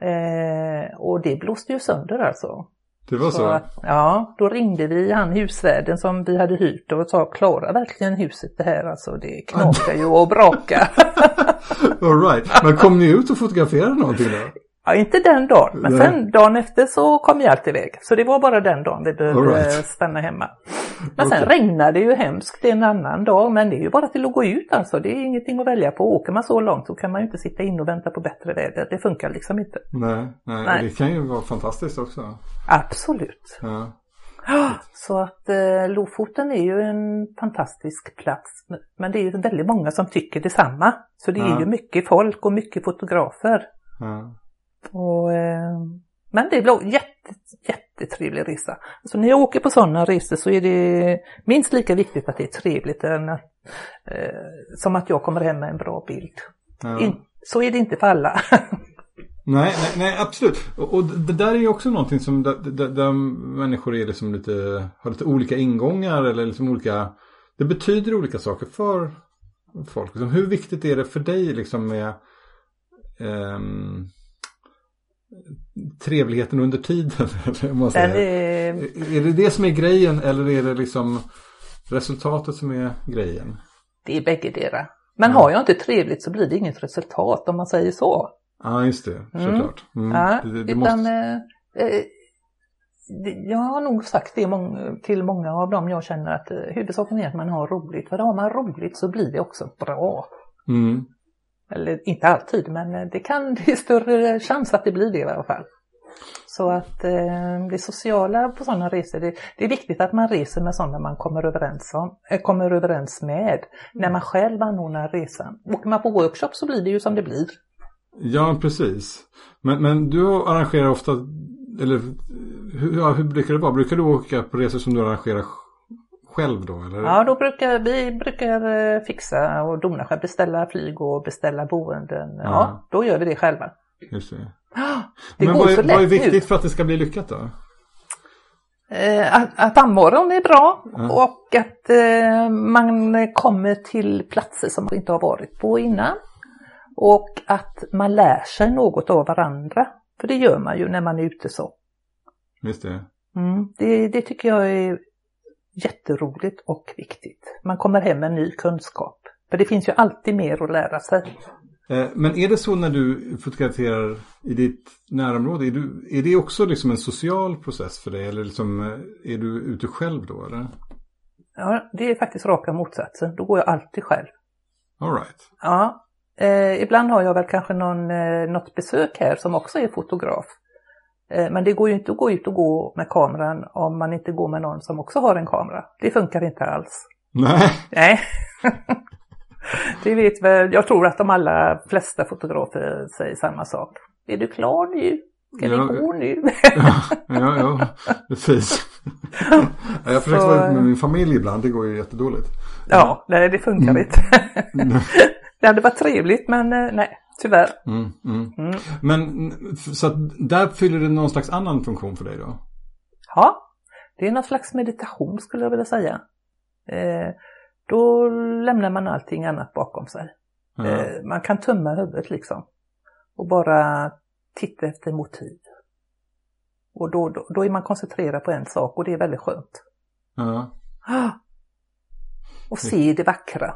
[SPEAKER 2] Eh, och det blåste ju sönder alltså.
[SPEAKER 1] Det var så?
[SPEAKER 2] att, ja, då ringde vi han husvärden som vi hade hyrt och sa klarar verkligen huset det här alltså? Det knakar ju och brakar.
[SPEAKER 1] All right. Men kom ni ut och fotograferade någonting då?
[SPEAKER 2] Ja, inte den dagen, men
[SPEAKER 1] Nej.
[SPEAKER 2] sen dagen efter så kom vi allt iväg. Så det var bara den dagen vi behövde
[SPEAKER 1] right.
[SPEAKER 2] stanna hemma. Men sen
[SPEAKER 1] Okej.
[SPEAKER 2] regnade det ju hemskt en annan dag, men det är ju bara till att gå ut alltså. Det är ingenting att välja på. Åker man så långt så kan man ju inte sitta in och vänta på bättre väder. Det funkar liksom inte.
[SPEAKER 1] Nej, nej,
[SPEAKER 2] Nej.
[SPEAKER 1] det kan ju vara fantastiskt också.
[SPEAKER 2] Absolut.
[SPEAKER 1] Ja.
[SPEAKER 2] Så att eh, Lofoten är ju en fantastisk plats. Men det är ju väldigt många som tycker detsamma. Så det är
[SPEAKER 1] Ja.
[SPEAKER 2] ju mycket folk och mycket fotografer.
[SPEAKER 1] Ja.
[SPEAKER 2] Och, eh, men det blev jätte, jättetrevlig resa. Så när jag åker på sådana resor så är det minst lika viktigt att det är trevligt än eh, som att jag kommer hem med en bra bild.
[SPEAKER 1] Ja.
[SPEAKER 2] In, så är det inte för alla.
[SPEAKER 1] Nej, nej, nej, absolut. Och, och det där är ju också någonting som där, där, där människor är liksom lite, har lite olika ingångar eller liksom olika, det betyder olika saker för folk. Liksom, hur viktigt är det för dig liksom med ehm, trevligheten under tiden?
[SPEAKER 2] Den
[SPEAKER 1] säger.
[SPEAKER 2] är,
[SPEAKER 1] Är det det som är grejen eller är det liksom resultatet som är grejen?
[SPEAKER 2] det är bäggedera. Men har jag inte trevligt så blir det inget resultat om man säger så.
[SPEAKER 1] Ja, just det. Såklart. Mm.
[SPEAKER 2] Ja,
[SPEAKER 1] det, det,
[SPEAKER 2] utan
[SPEAKER 1] måste...
[SPEAKER 2] eh, eh, jag har nog sagt det till många av dem jag känner att eh, huvudsaken är att man har roligt. För har man roligt så blir det också bra.
[SPEAKER 1] Mm.
[SPEAKER 2] Eller inte alltid, men eh, det kan det är större chans att det blir det i alla fall. Så att eh, det sociala på sådana resor, det, det är viktigt att man reser med sådana man kommer överens, om, eh, kommer överens med när man själv anordnar resan. Åker man på workshop så blir det ju som det blir.
[SPEAKER 1] Ja, precis. Men, men du arrangerar ofta, eller hur, ja, hur brukar det vara? Brukar du åka på resor som du arrangerar själv då? Eller?
[SPEAKER 2] Ja, då brukar vi brukar eh, fixa och dona själv, beställa flyg och beställa boenden. Ja,
[SPEAKER 1] Ja.
[SPEAKER 2] då gör vi det själva.
[SPEAKER 1] Just det.
[SPEAKER 2] Det
[SPEAKER 1] men
[SPEAKER 2] går
[SPEAKER 1] vad
[SPEAKER 2] så
[SPEAKER 1] är, vad är
[SPEAKER 2] lätt
[SPEAKER 1] viktigt
[SPEAKER 2] nu.
[SPEAKER 1] för att det ska bli lyckat då?
[SPEAKER 2] Eh, att, att är bra
[SPEAKER 1] Ja.
[SPEAKER 2] och att eh, man kommer till platser som man inte har varit på innan. Och att man lär sig något av varandra. För det gör man ju när man är ute så.
[SPEAKER 1] Just det.
[SPEAKER 2] Mm, det, det tycker jag är jätteroligt och viktigt. Man kommer hem med ny kunskap. För det finns ju alltid mer att lära sig.
[SPEAKER 1] Eh, men är det så när du fotograferar i ditt närområde, är, du, är det också liksom en social process för dig? Eller liksom, eh, är du ute själv då? Eller?
[SPEAKER 2] Ja, det är faktiskt raka motsatsen. Då går jag alltid själv.
[SPEAKER 1] All right.
[SPEAKER 2] Ja, eh, ibland har jag väl kanske någon, eh, något besök här som också är fotograf. Eh, men det går ju inte att gå ut och gå med kameran om man inte går med någon som också har en kamera. Det funkar inte alls.
[SPEAKER 1] Nej.
[SPEAKER 2] Nej. det vet väl, jag tror att de allra flesta fotografer säger samma sak. Är du klar nu? Ska
[SPEAKER 1] Ja,
[SPEAKER 2] vi gå nu?
[SPEAKER 1] ja, ja, ja, precis. Ja, jag försöker vara ute med min familj ibland, det går ju jättedåligt.
[SPEAKER 2] ja, nej det funkar
[SPEAKER 1] Mm.
[SPEAKER 2] inte. det hade varit trevligt men eh, nej, tyvärr.
[SPEAKER 1] Mm, mm.
[SPEAKER 2] Mm.
[SPEAKER 1] Men så att där fyller det någon slags annan funktion för dig då?
[SPEAKER 2] Ja, det är någon slags meditation skulle jag vilja säga. Eh, då lämnar man allting annat bakom sig. Eh, man kan tömma huvudet liksom. Och bara titta efter motiv. Och då, då, då är man koncentrerad på en sak och det är väldigt skönt.
[SPEAKER 1] Ja.
[SPEAKER 2] Ah! Och se det vackra.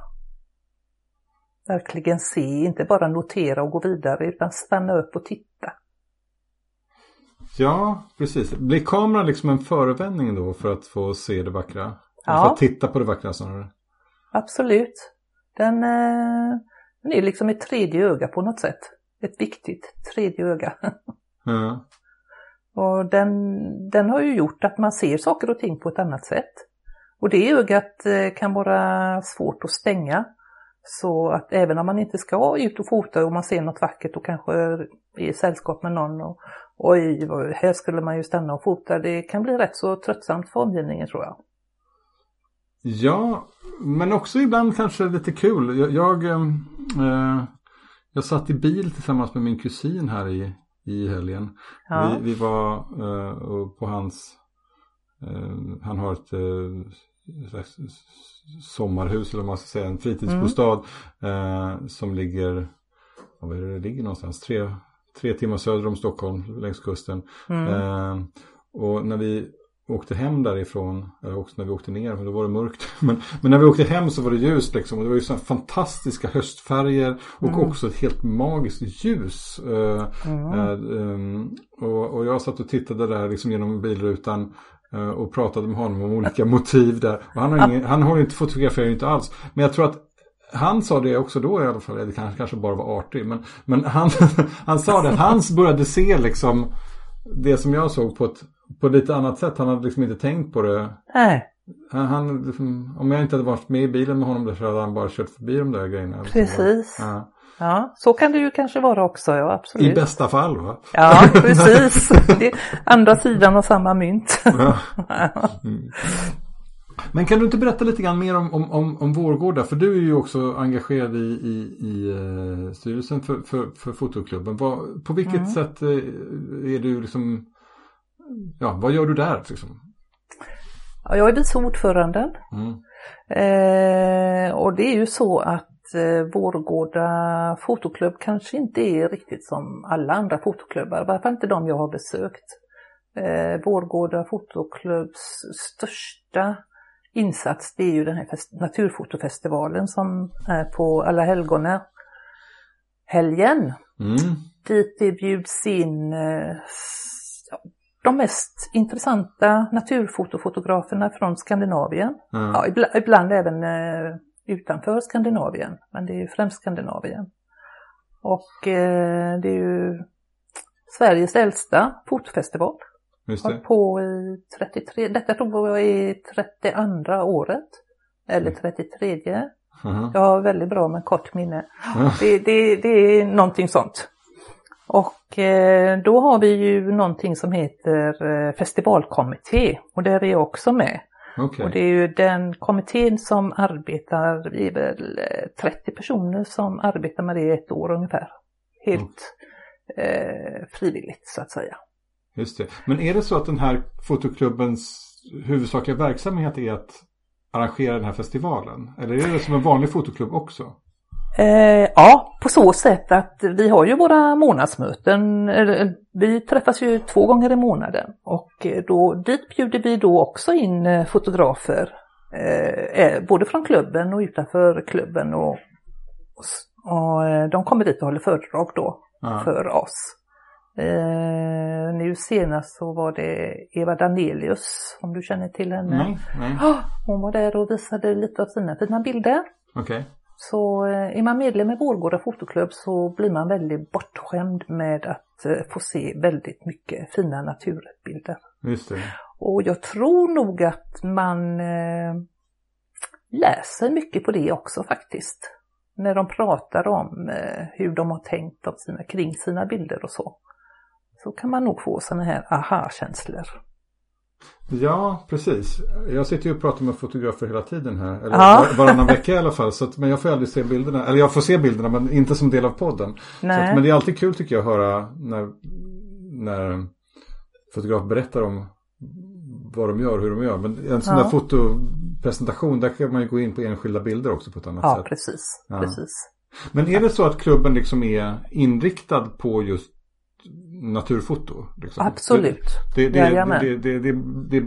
[SPEAKER 2] Verkligen se, inte bara notera och gå vidare utan stanna upp och titta.
[SPEAKER 1] ja, precis. Blir kameran liksom en förevändning då för att få se det vackra?
[SPEAKER 2] Ja.
[SPEAKER 1] För att titta på det vackra snarare?
[SPEAKER 2] Absolut. Den, eh, den är liksom ett tredje öga på något sätt. Ett viktigt tredje öga.
[SPEAKER 1] Ja.
[SPEAKER 2] Och den, den har ju gjort att man ser saker och ting på ett annat sätt. Och det ögat eh, kan vara svårt att stänga. Så att även om man inte ska ut och fota och man ser något vackert och kanske är i sällskap med någon och oj, här skulle man ju stanna och fota. Det kan bli rätt så tröttsamt för omgivningen tror jag.
[SPEAKER 1] Ja, men också ibland kanske lite kul. Jag, jag, eh, jag satt i bil tillsammans med min kusin här i, i helgen.
[SPEAKER 2] Ja.
[SPEAKER 1] Vi, vi var eh, på hans, eh, han har ett eh, sommarhus eller vad man ska säga, en fritidsbostad eh, som ligger, vad är det det ligger någonstans, tre, tre timmar söder om Stockholm längs kusten.
[SPEAKER 2] Mm.
[SPEAKER 1] Eh, och när vi åkte hem därifrån, eller också när vi åkte ner, då var det mörkt. Men, men när vi åkte hem så var det ljust liksom. Och det var ju sådana fantastiska höstfärger och
[SPEAKER 2] Mm.
[SPEAKER 1] också ett helt magiskt ljus.
[SPEAKER 2] Mm.
[SPEAKER 1] eh, ehm, och, och jag satt och tittade där liksom genom bilrutan och pratade med honom om olika motiv där. Och han har, ingen, han har ju inte fotograferar ju inte alls. Men jag tror att han sa det också då i alla fall, det kanske, kanske bara var artig. Men, men han, han sa det att hans började se liksom det som jag såg på ett på lite annat sätt. Han hade liksom inte tänkt på det.
[SPEAKER 2] Nej,
[SPEAKER 1] Han, han liksom, om jag inte hade varit med i bilen med honom där så hade han bara kört förbi de där grejerna.
[SPEAKER 2] Precis.
[SPEAKER 1] Ja.
[SPEAKER 2] Ja, så kan det ju kanske vara också, ja
[SPEAKER 1] I
[SPEAKER 2] absolut.
[SPEAKER 1] bästa fall va?
[SPEAKER 2] Ja, precis. Det är andra sidan av samma mynt.
[SPEAKER 1] Ja. Mm. Men kan du inte berätta lite grann mer om, om, om, om Vårgårda? För du är ju också engagerad i, i, i eh, styrelsen för, för, för fotoklubben. Vad, på vilket
[SPEAKER 2] Mm.
[SPEAKER 1] sätt eh, är du liksom, ja vad gör du där liksom?
[SPEAKER 2] Ja, jag är vice ordföranden.
[SPEAKER 1] Mm.
[SPEAKER 2] Eh, och det är ju så att Vårgårda fotoklubb kanske inte är riktigt som alla andra fotoklubbar, i varje fall inte de jag har besökt. Eh, Vårgårda fotoklubbs största insats det är ju den här fest- naturfotofestivalen som är på Alla helgona helgen.
[SPEAKER 1] Mm.
[SPEAKER 2] Dit det bjuds in eh, de mest intressanta naturfotofotograferna från Skandinavien.
[SPEAKER 1] Ja.
[SPEAKER 2] Ja, ibland, ibland även eh, utanför Skandinavien, men det är ju främst Skandinavien. Och eh, det är ju Sveriges äldsta fotofestival.
[SPEAKER 1] Just
[SPEAKER 2] Har
[SPEAKER 1] det.
[SPEAKER 2] på i 33, detta tror jag är 32 året. Eller 33.
[SPEAKER 1] Aha.
[SPEAKER 2] Jag har väldigt bra med kort minne.
[SPEAKER 1] Ja.
[SPEAKER 2] Det, det, det är någonting sånt. Och eh, då har vi ju någonting som heter eh, festivalkommitté och där är jag också med.
[SPEAKER 1] Okej.
[SPEAKER 2] Och det är ju den kommittén som arbetar, vi är väl eh, 30 personer som arbetar med det i ett år ungefär. Helt eh, frivilligt så att säga.
[SPEAKER 1] Just det. Men är det så att den här fotoklubbens huvudsakliga verksamhet är att arrangera den här festivalen? Eller är det som en vanlig fotoklubb också?
[SPEAKER 2] Eh, ja, på så sätt att vi har ju våra månadsmöten. Eller, Vi träffas ju två gånger i månaden och eh, då, dit bjuder vi då också in eh, fotografer. Eh, eh, både från klubben och utanför klubben. Och, och, eh, Eh, de kommer dit och håller föredrag då
[SPEAKER 1] Ja.
[SPEAKER 2] för oss. Eh, nu senast så var det Eva Danelius, om du känner till henne.
[SPEAKER 1] Nej, nej.
[SPEAKER 2] Ah, Hon var där och visade lite av sina fina bilder.
[SPEAKER 1] Okej.
[SPEAKER 2] Så eh, är man medlem i Vårgårda fotoklubb så blir man väldigt bortskämd med att eh, få se väldigt mycket fina naturbilder.
[SPEAKER 1] Just det.
[SPEAKER 2] Och jag tror nog att man eh, läser mycket på det också faktiskt. När de pratar om hur de har tänkt om sina, kring sina bilder och så. Så kan man nog få sådana här aha-känslor.
[SPEAKER 1] Ja, precis. Jag sitter ju och pratar med fotografer hela tiden här. Eller
[SPEAKER 2] Ja.
[SPEAKER 1] var- varannan vecka i alla fall. Så att, men jag får aldrig se bilderna. Eller jag får se bilderna men inte som del av podden. Att, men det är alltid kul tycker jag att höra när, när fotograf berättar om vad de gör och hur de gör. Men en sån
[SPEAKER 2] Ja.
[SPEAKER 1] där fotopresentation där kan man ju gå in på enskilda bilder också på ett annat
[SPEAKER 2] Ja,
[SPEAKER 1] sätt.
[SPEAKER 2] precis.
[SPEAKER 1] Ja.
[SPEAKER 2] precis.
[SPEAKER 1] Men är det så att klubben liksom är inriktad på just naturfoto? Liksom?
[SPEAKER 2] Absolut.
[SPEAKER 1] Det, det,
[SPEAKER 2] Jajamän.
[SPEAKER 1] det, det, det, det,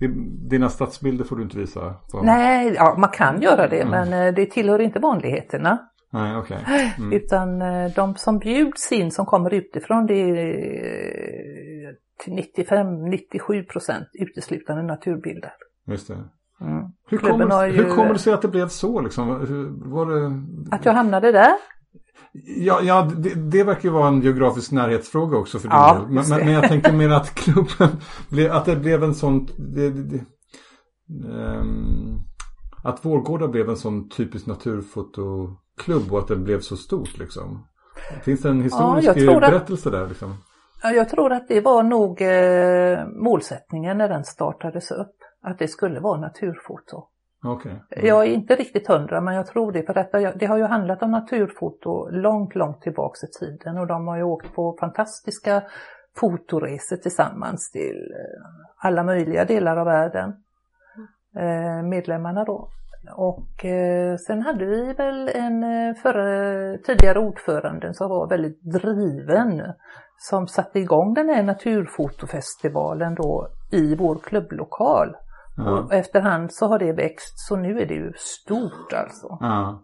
[SPEAKER 1] det, dina stadsbilder får du inte visa? På.
[SPEAKER 2] Nej, ja, man kan göra det
[SPEAKER 1] Mm.
[SPEAKER 2] men eh, det tillhör inte vanligheterna.
[SPEAKER 1] Nej, okej. Mm.
[SPEAKER 2] Utan eh, de som bjuds in som kommer utifrån det är eh, till 95-97 procent uteslutande naturbilder.
[SPEAKER 1] Just det.
[SPEAKER 2] Mm.
[SPEAKER 1] Hur kommer,
[SPEAKER 2] har
[SPEAKER 1] hur
[SPEAKER 2] ju-
[SPEAKER 1] kommer det sig att det blev så liksom? Hur, var det...
[SPEAKER 2] Att jag hamnade där?
[SPEAKER 1] Ja, ja det, det verkar ju vara en geografisk närhetsfråga också för din
[SPEAKER 2] Ja,
[SPEAKER 1] del. Men, men, jag tänker mer att klubben, blev, att det blev en sån... Det, det, ehm, att Vårgårda blev en sån typisk naturfotoklubb och att den blev så stort liksom. Finns det en historisk
[SPEAKER 2] tror att-
[SPEAKER 1] berättelse där liksom?
[SPEAKER 2] Ja, jag tror att det var nog eh, målsättningen när den startades upp. Att det skulle vara naturfoto.
[SPEAKER 1] Okej.
[SPEAKER 2] Jag är inte riktigt hundra men jag tror det. För detta, det har ju handlat om naturfoto långt, långt tillbaks i tiden. Och de har ju åkt på fantastiska fotoresor tillsammans till eh, alla möjliga delar av världen. Eh, medlemmarna då. Och eh, sen hade vi väl en eh, förre, tidigare ordförande som var väldigt driven. Som satte igång den här naturfotofestivalen då i vår klubblokal.
[SPEAKER 1] Ja.
[SPEAKER 2] Och efterhand så har det växt så nu är det ju stort alltså.
[SPEAKER 1] Ja.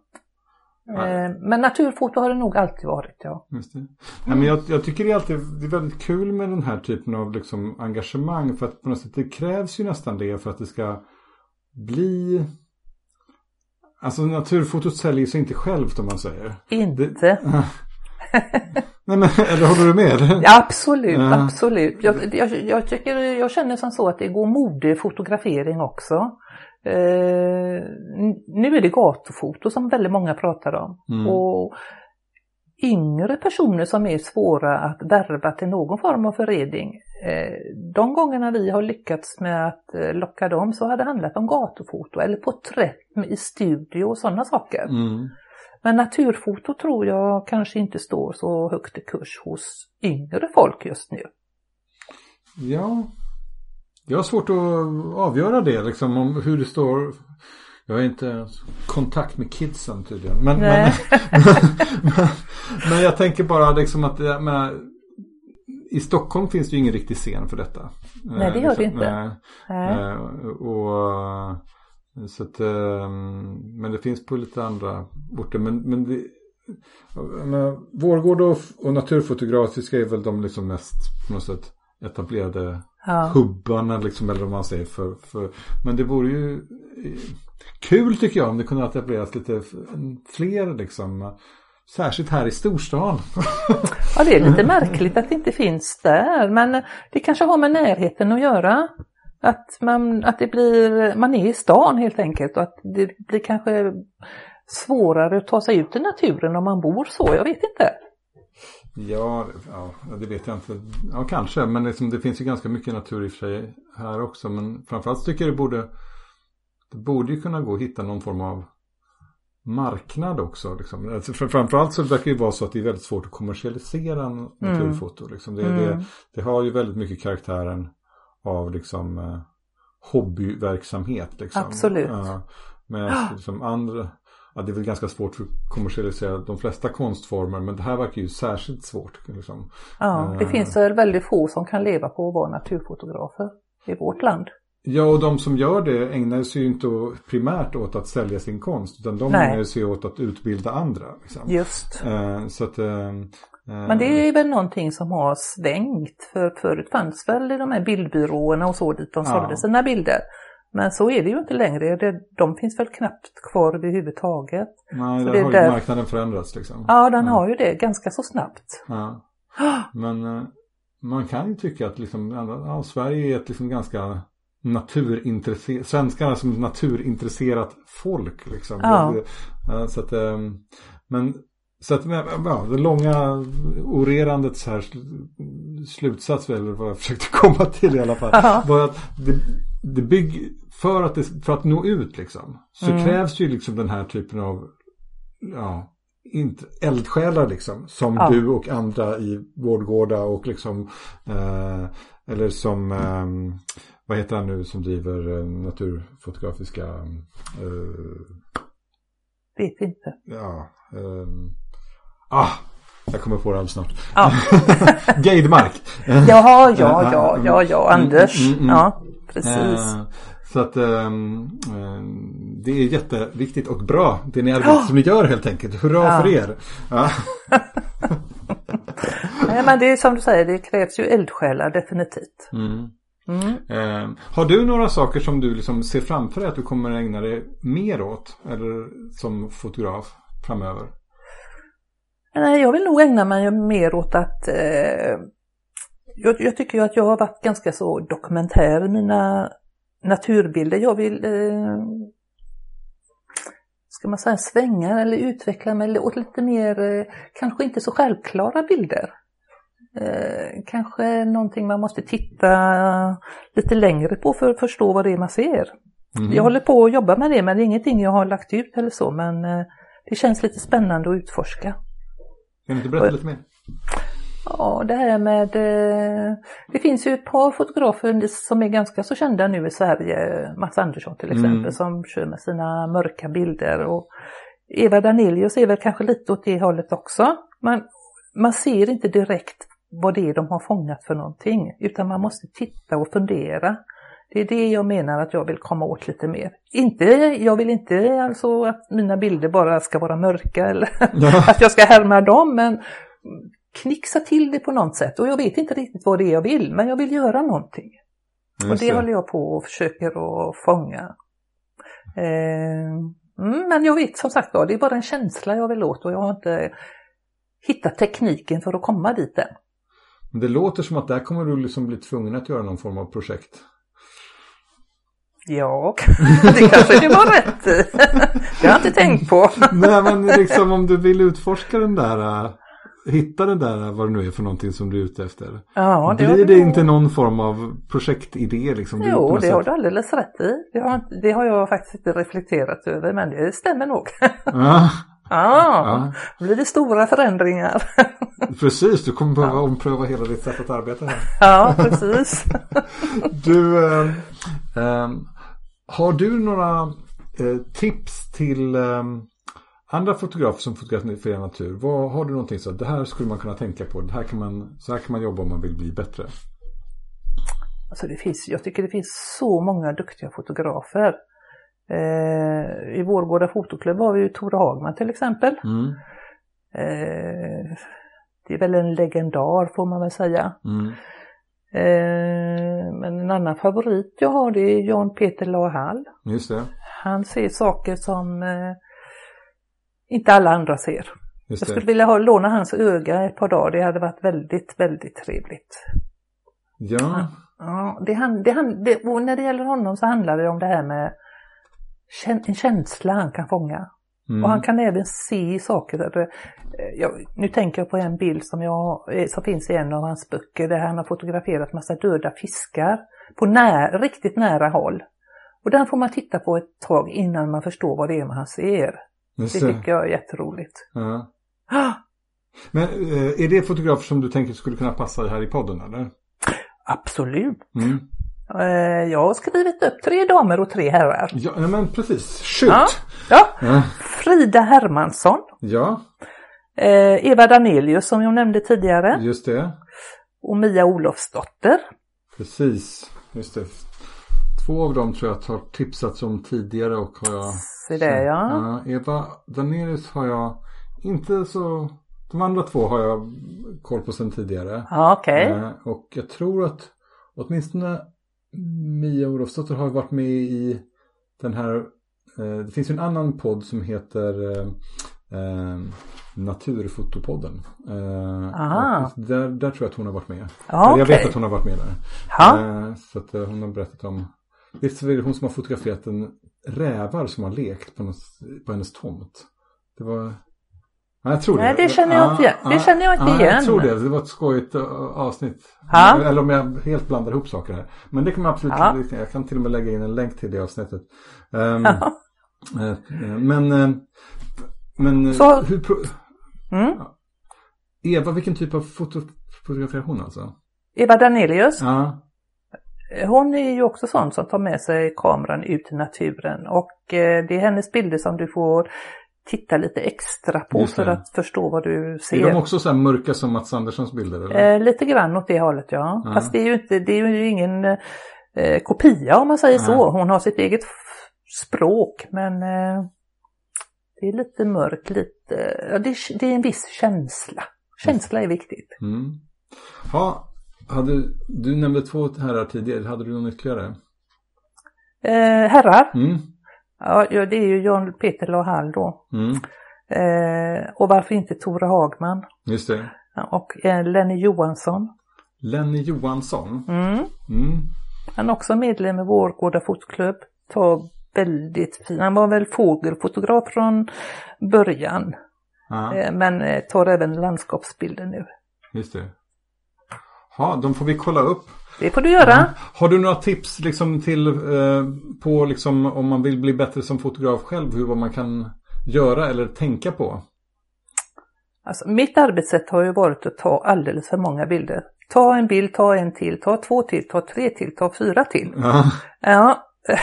[SPEAKER 1] Ja.
[SPEAKER 2] Eh, Men naturfoto har det nog alltid varit ja.
[SPEAKER 1] Just det. Nej, men jag, jag tycker det är alltid det är väldigt kul med den här typen av liksom engagemang. För att på något sätt det krävs ju nästan det för att det ska bli... Alltså naturfotot säljer sig inte självt om man säger.
[SPEAKER 2] Inte.
[SPEAKER 1] Nej men, eller håller du med?
[SPEAKER 2] Ja, absolut,
[SPEAKER 1] Ja.
[SPEAKER 2] absolut. Jag, jag, jag, tycker, jag känner som så att det går modefotografering också. Eh, nu är det gatufoto som väldigt många pratar om.
[SPEAKER 1] Mm.
[SPEAKER 2] Och yngre personer som är svåra att värva till någon form av förening. Eh, de gångerna vi har lyckats med att eh, locka dem så har det handlat om gatufoto eller porträtt i studio och sådana saker.
[SPEAKER 1] Mm.
[SPEAKER 2] Men naturfoto tror jag kanske inte står så högt i kurs hos yngre folk just nu.
[SPEAKER 1] Ja. Jag har svårt att avgöra det liksom om hur det står. Jag har inte kontakt med kidsen tydligen. Men, men, men, men jag tänker bara liksom att menar, i Stockholm finns det ju ingen riktig scen för detta.
[SPEAKER 2] Nej, det gör det inte.
[SPEAKER 1] Nej.
[SPEAKER 2] Nej.
[SPEAKER 1] Eh, och, så att, eh, men det finns på lite andra orter. Men, men det, menar, Vårgård och, och Naturfotografiska är väl de liksom mest på något sätt etablerade
[SPEAKER 2] Ja.
[SPEAKER 1] hubbarna liksom, eller vad man säger. För, för, men det vore ju eh, kul tycker jag om det kunde etableras lite fler liksom. Särskilt här i storstan.
[SPEAKER 2] ja, det är lite märkligt att det inte finns där. Men det kanske har med närheten att göra. Att man, att det blir, man är i stan helt enkelt och att det blir kanske svårare att ta sig ut i naturen om man bor så. Jag vet inte.
[SPEAKER 1] Ja, ja, det vet jag inte. Ja, kanske. Men liksom, det finns ju ganska mycket natur i och för sig här också. Men framförallt tycker jag det borde Det borde ju kunna gå att hitta någon form av marknad också. Liksom. Alltså, för, framförallt så verkar det ju vara så att det är väldigt svårt att kommersialisera en naturfoto. Liksom. Det,
[SPEAKER 2] Mm.
[SPEAKER 1] det, det har ju väldigt mycket karaktären av liksom, eh, hobbyverksamhet. Liksom.
[SPEAKER 2] Absolut.
[SPEAKER 1] Ja, men liksom andra, ja, det är väl ganska svårt för att kommersialisera de flesta konstformer. Men det här verkar ju särskilt svårt. Liksom.
[SPEAKER 2] Ja, det
[SPEAKER 1] Eh.
[SPEAKER 2] finns väl väldigt få som kan leva på att vara naturfotografer i vårt land.
[SPEAKER 1] Ja, och de som gör det ägnar sig ju inte primärt åt att sälja sin konst. Utan de
[SPEAKER 2] Nej.
[SPEAKER 1] ägnar sig åt att utbilda andra. Liksom.
[SPEAKER 2] Just.
[SPEAKER 1] Eh, så att, eh, eh,
[SPEAKER 2] Men det är väl någonting som har svängt. För förut fanns väl de här bildbyråerna och så dit de
[SPEAKER 1] Ja.
[SPEAKER 2] sålde sina bilder. Men så är det ju inte längre. Det, de finns väl knappt kvar överhuvudtaget.
[SPEAKER 1] Nej,
[SPEAKER 2] så
[SPEAKER 1] där har ju
[SPEAKER 2] där-
[SPEAKER 1] marknaden förändrats liksom.
[SPEAKER 2] Ja, den har ju det ganska så snabbt.
[SPEAKER 1] Ja. Men eh, man kan ju tycka att liksom, ja, Sverige är ett liksom ganska naturintresserat, svenskarna som naturintresserat folk liksom.
[SPEAKER 2] Ja.
[SPEAKER 1] Ja, så att, eh, men så att, ja, det långa orerandets här sl- slutsats eller vad jag försökte komma till i alla fall. Var att det, det bygg, för, att det, för att nå ut liksom. Så
[SPEAKER 2] Mm.
[SPEAKER 1] krävs ju liksom den här typen av ja, inte, eldsjälar liksom. Som
[SPEAKER 2] Ja.
[SPEAKER 1] du och andra i Vårdgårda och liksom eh, eller som eh, vad heter han nu som driver eh, naturfotografiska eh,
[SPEAKER 2] Vet inte.
[SPEAKER 1] ja eh, ah jag kommer på det alldeles snart.
[SPEAKER 2] Ja.
[SPEAKER 1] Geidmark.
[SPEAKER 2] Jaha, ja, ja, ja, ja,
[SPEAKER 1] Mm,
[SPEAKER 2] Anders.
[SPEAKER 1] mm, mm.
[SPEAKER 2] Ja, precis.
[SPEAKER 1] Eh, så att ehm, det är jätteviktigt och bra det ni arbetar som ni gör helt enkelt. Hurra
[SPEAKER 2] Ja.
[SPEAKER 1] för er. Ja.
[SPEAKER 2] Nej, men det är som du säger, det krävs ju eldsjälar definitivt.
[SPEAKER 1] Mm.
[SPEAKER 2] Mm.
[SPEAKER 1] Eh, har du några saker som du liksom ser framför dig att du kommer ägna dig mer åt? Eller som fotograf framöver?
[SPEAKER 2] Nej, jag vill nog ägna mig mer åt att eh, jag, jag tycker ju att jag har varit ganska så dokumentär i mina naturbilder. Jag vill eh, ska man säga svänga eller utveckla mig åt lite mer, eh, kanske inte så självklara bilder. Eh, kanske någonting man måste titta lite längre på för att förstå vad det är man ser.
[SPEAKER 1] Mhm.
[SPEAKER 2] Jag håller på att jobba med det men det är ingenting jag har lagt ut eller så men eh, det känns lite spännande att utforska.
[SPEAKER 1] Kan du inte berätta lite mer?
[SPEAKER 2] Ja, det här med... eh, Det finns ju ett par fotografer som är ganska så kända nu i Sverige. Mats Andersson till exempel
[SPEAKER 1] Mm.
[SPEAKER 2] som kör med sina mörka bilder. Och Eva Danelius är väl kanske lite åt det hållet också. Man, man ser inte direkt vad det är de har fångat för någonting. Utan man måste titta och fundera. Det är det jag menar att jag vill komma åt lite mer. Inte, jag vill inte alltså att mina bilder bara ska vara mörka eller
[SPEAKER 1] Ja.
[SPEAKER 2] att jag ska härma dem men knixa till det på något sätt och jag vet inte riktigt vad det är jag vill men jag vill göra någonting. och
[SPEAKER 1] Just
[SPEAKER 2] det,
[SPEAKER 1] det.
[SPEAKER 2] håller jag på och försöker att fånga. Eh, mm, men jag vet som sagt var, det är bara en känsla jag vill åt och jag har inte hittat tekniken för att komma dit än.
[SPEAKER 1] Det låter som att där kommer du liksom bli tvungen att göra någon form av projekt.
[SPEAKER 2] Ja, det kanske det var rätt i. Det har jag inte tänkt på.
[SPEAKER 1] Nej men liksom om du vill utforska den där, hitta den där vad det nu är för någonting som du är ute efter.
[SPEAKER 2] Ja,
[SPEAKER 1] Blir
[SPEAKER 2] har
[SPEAKER 1] det
[SPEAKER 2] du-
[SPEAKER 1] inte någon form av projektidé liksom? Du
[SPEAKER 2] Jo, det har du alldeles rätt i. Det har, det har jag faktiskt inte reflekterat över men det stämmer nog.
[SPEAKER 1] Ja,
[SPEAKER 2] Ja,
[SPEAKER 1] ja,
[SPEAKER 2] då blir det stora förändringar.
[SPEAKER 1] precis. Du kommer behöva ompröva hela ditt sätt att arbeta här.
[SPEAKER 2] Ja, precis.
[SPEAKER 1] Du, ehm, ehm, har du några eh, tips till ehm, andra fotografer som fotograferar natur? Vad, har du någonting så att det här skulle man kunna tänka på? Det här kan man, så här kan man jobba om man vill bli bättre.
[SPEAKER 2] Alltså det finns, jag tycker det finns så många duktiga fotografer. Eh, I Vårgårda fotoklubb har vi ju Tore Hagman till exempel.
[SPEAKER 1] Mm,
[SPEAKER 2] Eh, det är väl en legendar får man väl säga.
[SPEAKER 1] mm,
[SPEAKER 2] Eh, men en annan favorit jag har det är Jan Peter Lahall.
[SPEAKER 1] just det.
[SPEAKER 2] Han ser saker som eh, inte alla andra ser.
[SPEAKER 1] Just
[SPEAKER 2] Jag skulle
[SPEAKER 1] det.
[SPEAKER 2] vilja ha, låna hans öga ett par dagar. Det hade varit väldigt, väldigt trevligt.
[SPEAKER 1] Ja,
[SPEAKER 2] Ja, det, han, det, han, det, när det gäller honom så handlar det om det här med en känsla han kan fånga.
[SPEAKER 1] Mm,
[SPEAKER 2] Och han kan även se saker. Eh, jag, nu tänker jag på en bild som, jag, eh, som finns i en av hans böcker där han har fotograferat massa döda fiskar på när, riktigt nära håll. Och den får man titta på ett tag innan man förstår vad det är man ser.
[SPEAKER 1] just
[SPEAKER 2] Det
[SPEAKER 1] det.
[SPEAKER 2] tycker jag är jätteroligt.
[SPEAKER 1] Ja.
[SPEAKER 2] Ah,
[SPEAKER 1] Men eh, är det fotografer som du tänker skulle kunna passa här i podden eller?
[SPEAKER 2] absolut.
[SPEAKER 1] Mm.
[SPEAKER 2] Eh, Jag har skrivit upp tre damer och tre herrar.
[SPEAKER 1] Ja, men precis. Shoot!
[SPEAKER 2] Ja, ja. Frida Hermansson.
[SPEAKER 1] ja,
[SPEAKER 2] Eh, Eva Danelius som jag nämnde tidigare
[SPEAKER 1] just det.
[SPEAKER 2] och Mia Olofsdotter.
[SPEAKER 1] Precis, just det. två av dem tror jag har tipsats om tidigare och har jag...
[SPEAKER 2] Se det ja.
[SPEAKER 1] Ja, Eva Danelius har jag inte så... De andra två har jag koll på sedan tidigare.
[SPEAKER 2] Ja, okej.
[SPEAKER 1] Eh, och jag tror att åtminstone Mia Olofsdotter har varit med i den här, eh, det finns ju en annan podd som heter eh, eh, Naturfotopodden. Eh, där, där tror jag att hon har varit med. Eller Jag vet att hon har varit med där. Eh, så att eh, hon har berättat om, visst är det hon som har fotograferat en rävar som har lekt på, något, på hennes tomt. Det var jag tror
[SPEAKER 2] Nej, det känner jag inte igen. Det känner jag inte
[SPEAKER 1] ja,
[SPEAKER 2] igen.
[SPEAKER 1] Jag tror det. Det var ett skojigt uh, avsnitt.
[SPEAKER 2] Ja.
[SPEAKER 1] Eller om jag helt blandar ihop saker här. Men det kan man absolut
[SPEAKER 2] Ja.
[SPEAKER 1] Jag kan till och med lägga in en länk till det avsnittet.
[SPEAKER 2] Ja.
[SPEAKER 1] eh, eh, men eh, men eh,
[SPEAKER 2] Så-
[SPEAKER 1] hur
[SPEAKER 2] Mm.
[SPEAKER 1] Eva, vilken typ av foto, fotograferar hon alltså?
[SPEAKER 2] Eva Danelius,
[SPEAKER 1] Ja,
[SPEAKER 2] hon är ju också sån som tar med sig kameran ut i naturen och eh, det är hennes bilder som du får titta lite extra på för att förstå vad du
[SPEAKER 1] är
[SPEAKER 2] ser.
[SPEAKER 1] de också så här mörka som Mats Anderssons bilder? Eller?
[SPEAKER 2] Eh, lite grann åt det hållet ja.
[SPEAKER 1] Ja.
[SPEAKER 2] Fast det är ju, inte, det är ju ingen eh, kopia om man säger
[SPEAKER 1] Nej.
[SPEAKER 2] så. Hon har sitt eget språk men eh, det är lite mörkt, lite, ja, det, är- det är en viss känsla. Känsla är viktigt.
[SPEAKER 1] Mm. Ja, hade, du nämnde två herrar tidigare. Hade du någon ytterligare?
[SPEAKER 2] Eh, herrar,
[SPEAKER 1] Mm.
[SPEAKER 2] Ja, det är ju John Peter Lahall då.
[SPEAKER 1] Mm.
[SPEAKER 2] Eh, och varför inte Tore Hagman
[SPEAKER 1] Just det.
[SPEAKER 2] Och eh, Lenny Johansson.
[SPEAKER 1] Lenny Johansson.
[SPEAKER 2] Mm.
[SPEAKER 1] Mm.
[SPEAKER 2] Han är också medlem i Vårgårda fotklubb. Tar väldigt fin, han var väl fågelfotograf från början.
[SPEAKER 1] Ja,
[SPEAKER 2] Eh, Men eh, tar även landskapsbilder nu.
[SPEAKER 1] just det. Ja, de får vi kolla upp.
[SPEAKER 2] Det får du göra.
[SPEAKER 1] Har du några tips liksom till eh, på liksom om man vill bli bättre som fotograf själv, hur vad man kan göra eller tänka på?
[SPEAKER 2] Alltså, mitt arbetssätt har ju varit att ta alldeles för många bilder. Ta en bild, ta en till, ta två till, ta tre till, ta fyra till.
[SPEAKER 1] Ja,
[SPEAKER 2] Ja.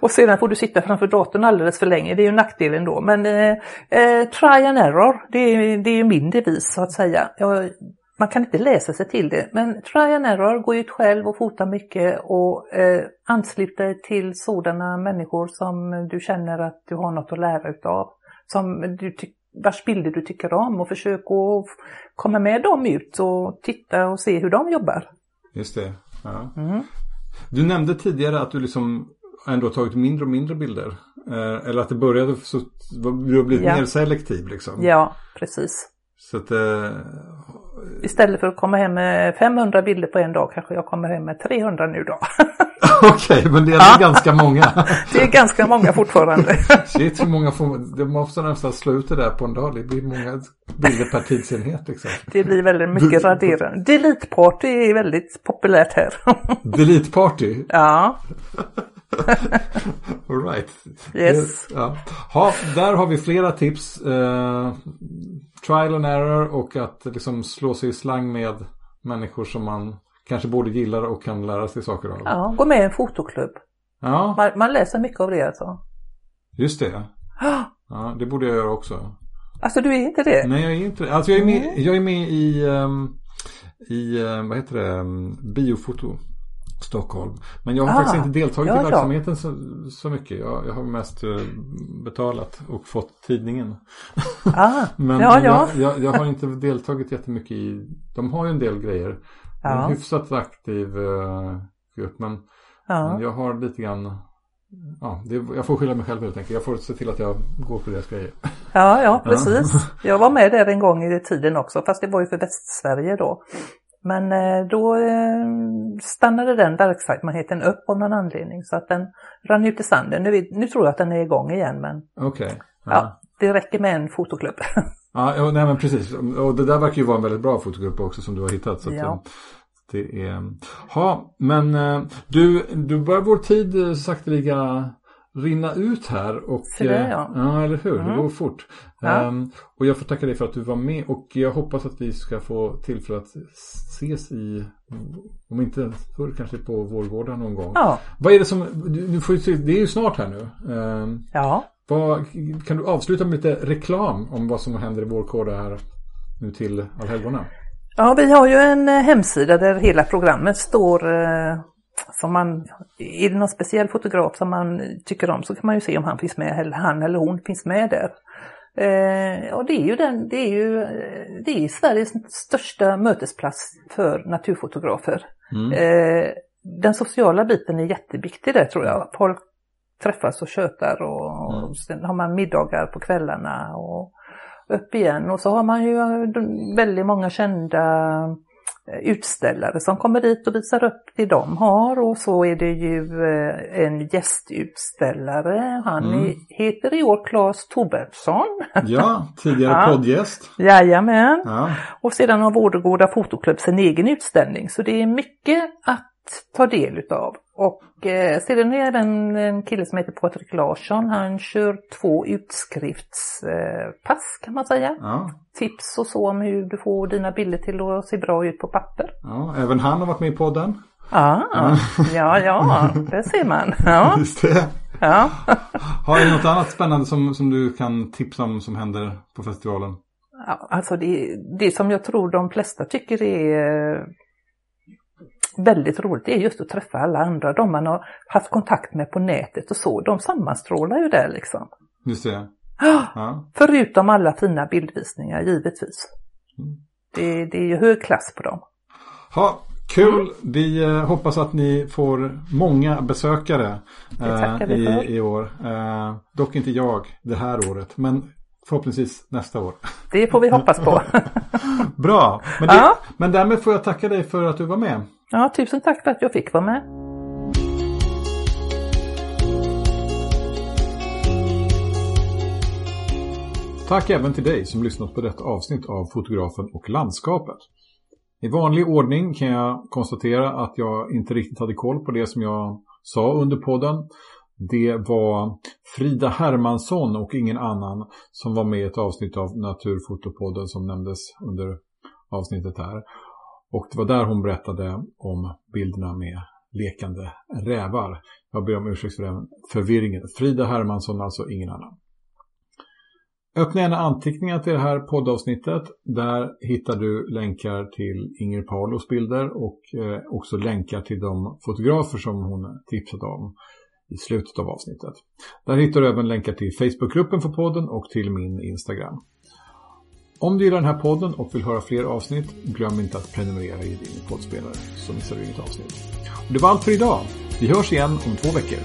[SPEAKER 2] Och sedan får du sitta framför datorn alldeles för länge, det är ju nackdelen då. Men eh, eh, try and error, det är, det är min devis så att säga. Jag, man kan inte läsa sig till det, men try and error, gå ut själv och fota mycket och eh, anslut dig till sådana människor som du känner att du har något att lära utav. Som du vars bilder du tycker om och försök att komma med dem ut och titta och se hur de jobbar.
[SPEAKER 1] just det. Ja.
[SPEAKER 2] Mm.
[SPEAKER 1] Du nämnde tidigare att du liksom ändå har tagit mindre och mindre bilder. Eh, eller att det började så du har blivit
[SPEAKER 2] Ja.
[SPEAKER 1] mer selektiv liksom.
[SPEAKER 2] Ja, precis.
[SPEAKER 1] Så att eh,
[SPEAKER 2] Istället för att komma hem med 500 bilder på en dag kanske jag kommer hem med 300 nu då.
[SPEAKER 1] Okej, men det är ändå ganska många.
[SPEAKER 2] Det är ganska många fortfarande.
[SPEAKER 1] Shit, hur många får Det måste nästan slå ut det där på en dag. Det blir många bilder per tidsenhet liksom.
[SPEAKER 2] Det blir väldigt mycket raderande. Delete party är väldigt populärt här.
[SPEAKER 1] Delete party.
[SPEAKER 2] Ja,
[SPEAKER 1] All right.
[SPEAKER 2] Yes.
[SPEAKER 1] Det- Ja. Ha, där har vi flera tips. Eh, trial and error och att liksom slå sig i slang med människor som man kanske både gillar och kan lära sig saker av.
[SPEAKER 2] ja gå med i en fotoklubb.
[SPEAKER 1] Ja,
[SPEAKER 2] Man, man läser mycket av det alltså.
[SPEAKER 1] just det. Ja, det borde jag göra också.
[SPEAKER 2] Alltså du är inte det?
[SPEAKER 1] Nej, jag är inte Alltså jag är med, jag är med i, ehm, i ehm, vad heter det, um, biofoto Stockholm. Men jag har
[SPEAKER 2] Ah,
[SPEAKER 1] faktiskt inte deltagit
[SPEAKER 2] ja,
[SPEAKER 1] i verksamheten så, så mycket. Jag, jag har mest eh, betalat och fått tidningen.
[SPEAKER 2] Ah,
[SPEAKER 1] Men
[SPEAKER 2] ja, ja.
[SPEAKER 1] Jag, jag, jag har inte deltagit jättemycket i, de har ju en del grejer.
[SPEAKER 2] Ja.
[SPEAKER 1] En hyfsat aktiv eh, grupp. Men, men
[SPEAKER 2] ja.
[SPEAKER 1] jag har lite grann, ja, det, jag får skylla mig själv helt enkelt. Jag får se till att jag går på deras grejer.
[SPEAKER 2] Ja, ja, precis. Jag var med där en gång i tiden också, fast det var ju för Västsverige då. Men eh, då eh, stannade den verksamheten upp av någon anledning så att den rann ut i sanden. Nu, nu tror jag att den är igång igen men
[SPEAKER 1] Okej.
[SPEAKER 2] ja, det räcker med en fotoklubb.
[SPEAKER 1] Ja, ja, nej men precis. Och det där verkar ju vara en väldigt bra fotogrupp också som du har hittat. Så att,
[SPEAKER 2] Ja.
[SPEAKER 1] eh, det är... Ja, men eh, du, du börjar vår tid sakteliga rinna ut här. Och,
[SPEAKER 2] det,
[SPEAKER 1] eh,
[SPEAKER 2] ja.
[SPEAKER 1] ja, eller hur? Det
[SPEAKER 2] Mm.
[SPEAKER 1] går fort.
[SPEAKER 2] Ja.
[SPEAKER 1] Ehm, och jag får tacka dig för att du var med. Och jag hoppas att vi ska få tillfälle att ses i, om inte förr, kanske på Vårgården någon gång.
[SPEAKER 2] Ja,
[SPEAKER 1] Vad är det som, du, får ju, se- det är ju snart här nu. Ehm,
[SPEAKER 2] ja.
[SPEAKER 1] vad, kan du avsluta med lite reklam om vad som händer i Vårgårda här nu till allhelgona?
[SPEAKER 2] ja, vi har ju en eh, hemsida där hela programmet står eh, som man, är det någon speciell fotograf som man tycker om så kan man ju se om han finns med, eller han eller hon finns med där. Eh, och det är ju, den, det är ju det är Sveriges största mötesplats för naturfotografer. Mm. Eh, den sociala biten är jätteviktig där tror jag. Folk träffas och tjötar och, mm. och sen har man middagar på kvällarna och upp igen. Och så har man ju väldigt många kända utställare som kommer dit och visar upp det de har och så är det ju eh, en gästutställare. Han mm. heter i år Claes Tobertsson.
[SPEAKER 1] Ja, tidigare ja. poddgäst.
[SPEAKER 2] Jajamän. Ja. Och sedan har Vårgårda Fotoklubb sin egen utställning så det är mycket att ta del utav. Och eh, sedan är det en, en kille som heter Patrik Larsson. Han kör två utskriftspass eh, kan man säga. Ja. Tips och så om hur du får dina bilder till att se bra ut på papper.
[SPEAKER 1] Ja, även han har varit med i podden.
[SPEAKER 2] Ja, ja, ja, ja det ser man. Ja.
[SPEAKER 1] Just det. Ja. har du något annat spännande som, som du kan tipsa om som händer på festivalen?
[SPEAKER 2] Ja, alltså det, det som jag tror de flesta tycker är väldigt roligt är just att träffa alla andra, de man har haft kontakt med på nätet och så, de sammanstrålar ju där liksom.
[SPEAKER 1] Just det.
[SPEAKER 2] Ja. Förutom alla fina bildvisningar givetvis. Mm. Det, det, är ju hög klass på dem.
[SPEAKER 1] Ja, kul! Mm. Vi eh, hoppas att ni får många besökare eh, i, i, år. Eh, dock inte jag det här året, men förhoppningsvis nästa år.
[SPEAKER 2] Det får vi hoppas på.
[SPEAKER 1] Bra! Men, det, ja. men därmed får jag tacka dig för att du var med.
[SPEAKER 2] Ja, tusen tack för att jag fick vara med.
[SPEAKER 1] Tack även till dig som lyssnat på detta avsnitt av Fotografen och landskapet. I vanlig ordning kan jag konstatera att jag inte riktigt hade koll på det som jag sa under podden. Det var Frida Hermansson och ingen annan som var med i ett avsnitt av Naturfotopodden som nämndes under avsnittet här. Och det var där hon berättade om bilderna med lekande rävar. Jag ber om ursäkt för den förvirringen. Frida Hermansson, alltså ingen annan. Öppna gärna anteckningar till det här poddavsnittet. Där hittar du länkar till Inger Paulos bilder och eh, också länkar till de fotografer som hon tipsade om i slutet av avsnittet. Där hittar du även länkar till Facebookgruppen för podden och till min Instagram. Om du gillar den här podden och vill höra fler avsnitt, glöm inte att prenumerera i din poddspelare så missar du inget avsnitt. Och det var allt för idag. Vi hörs igen om två veckor.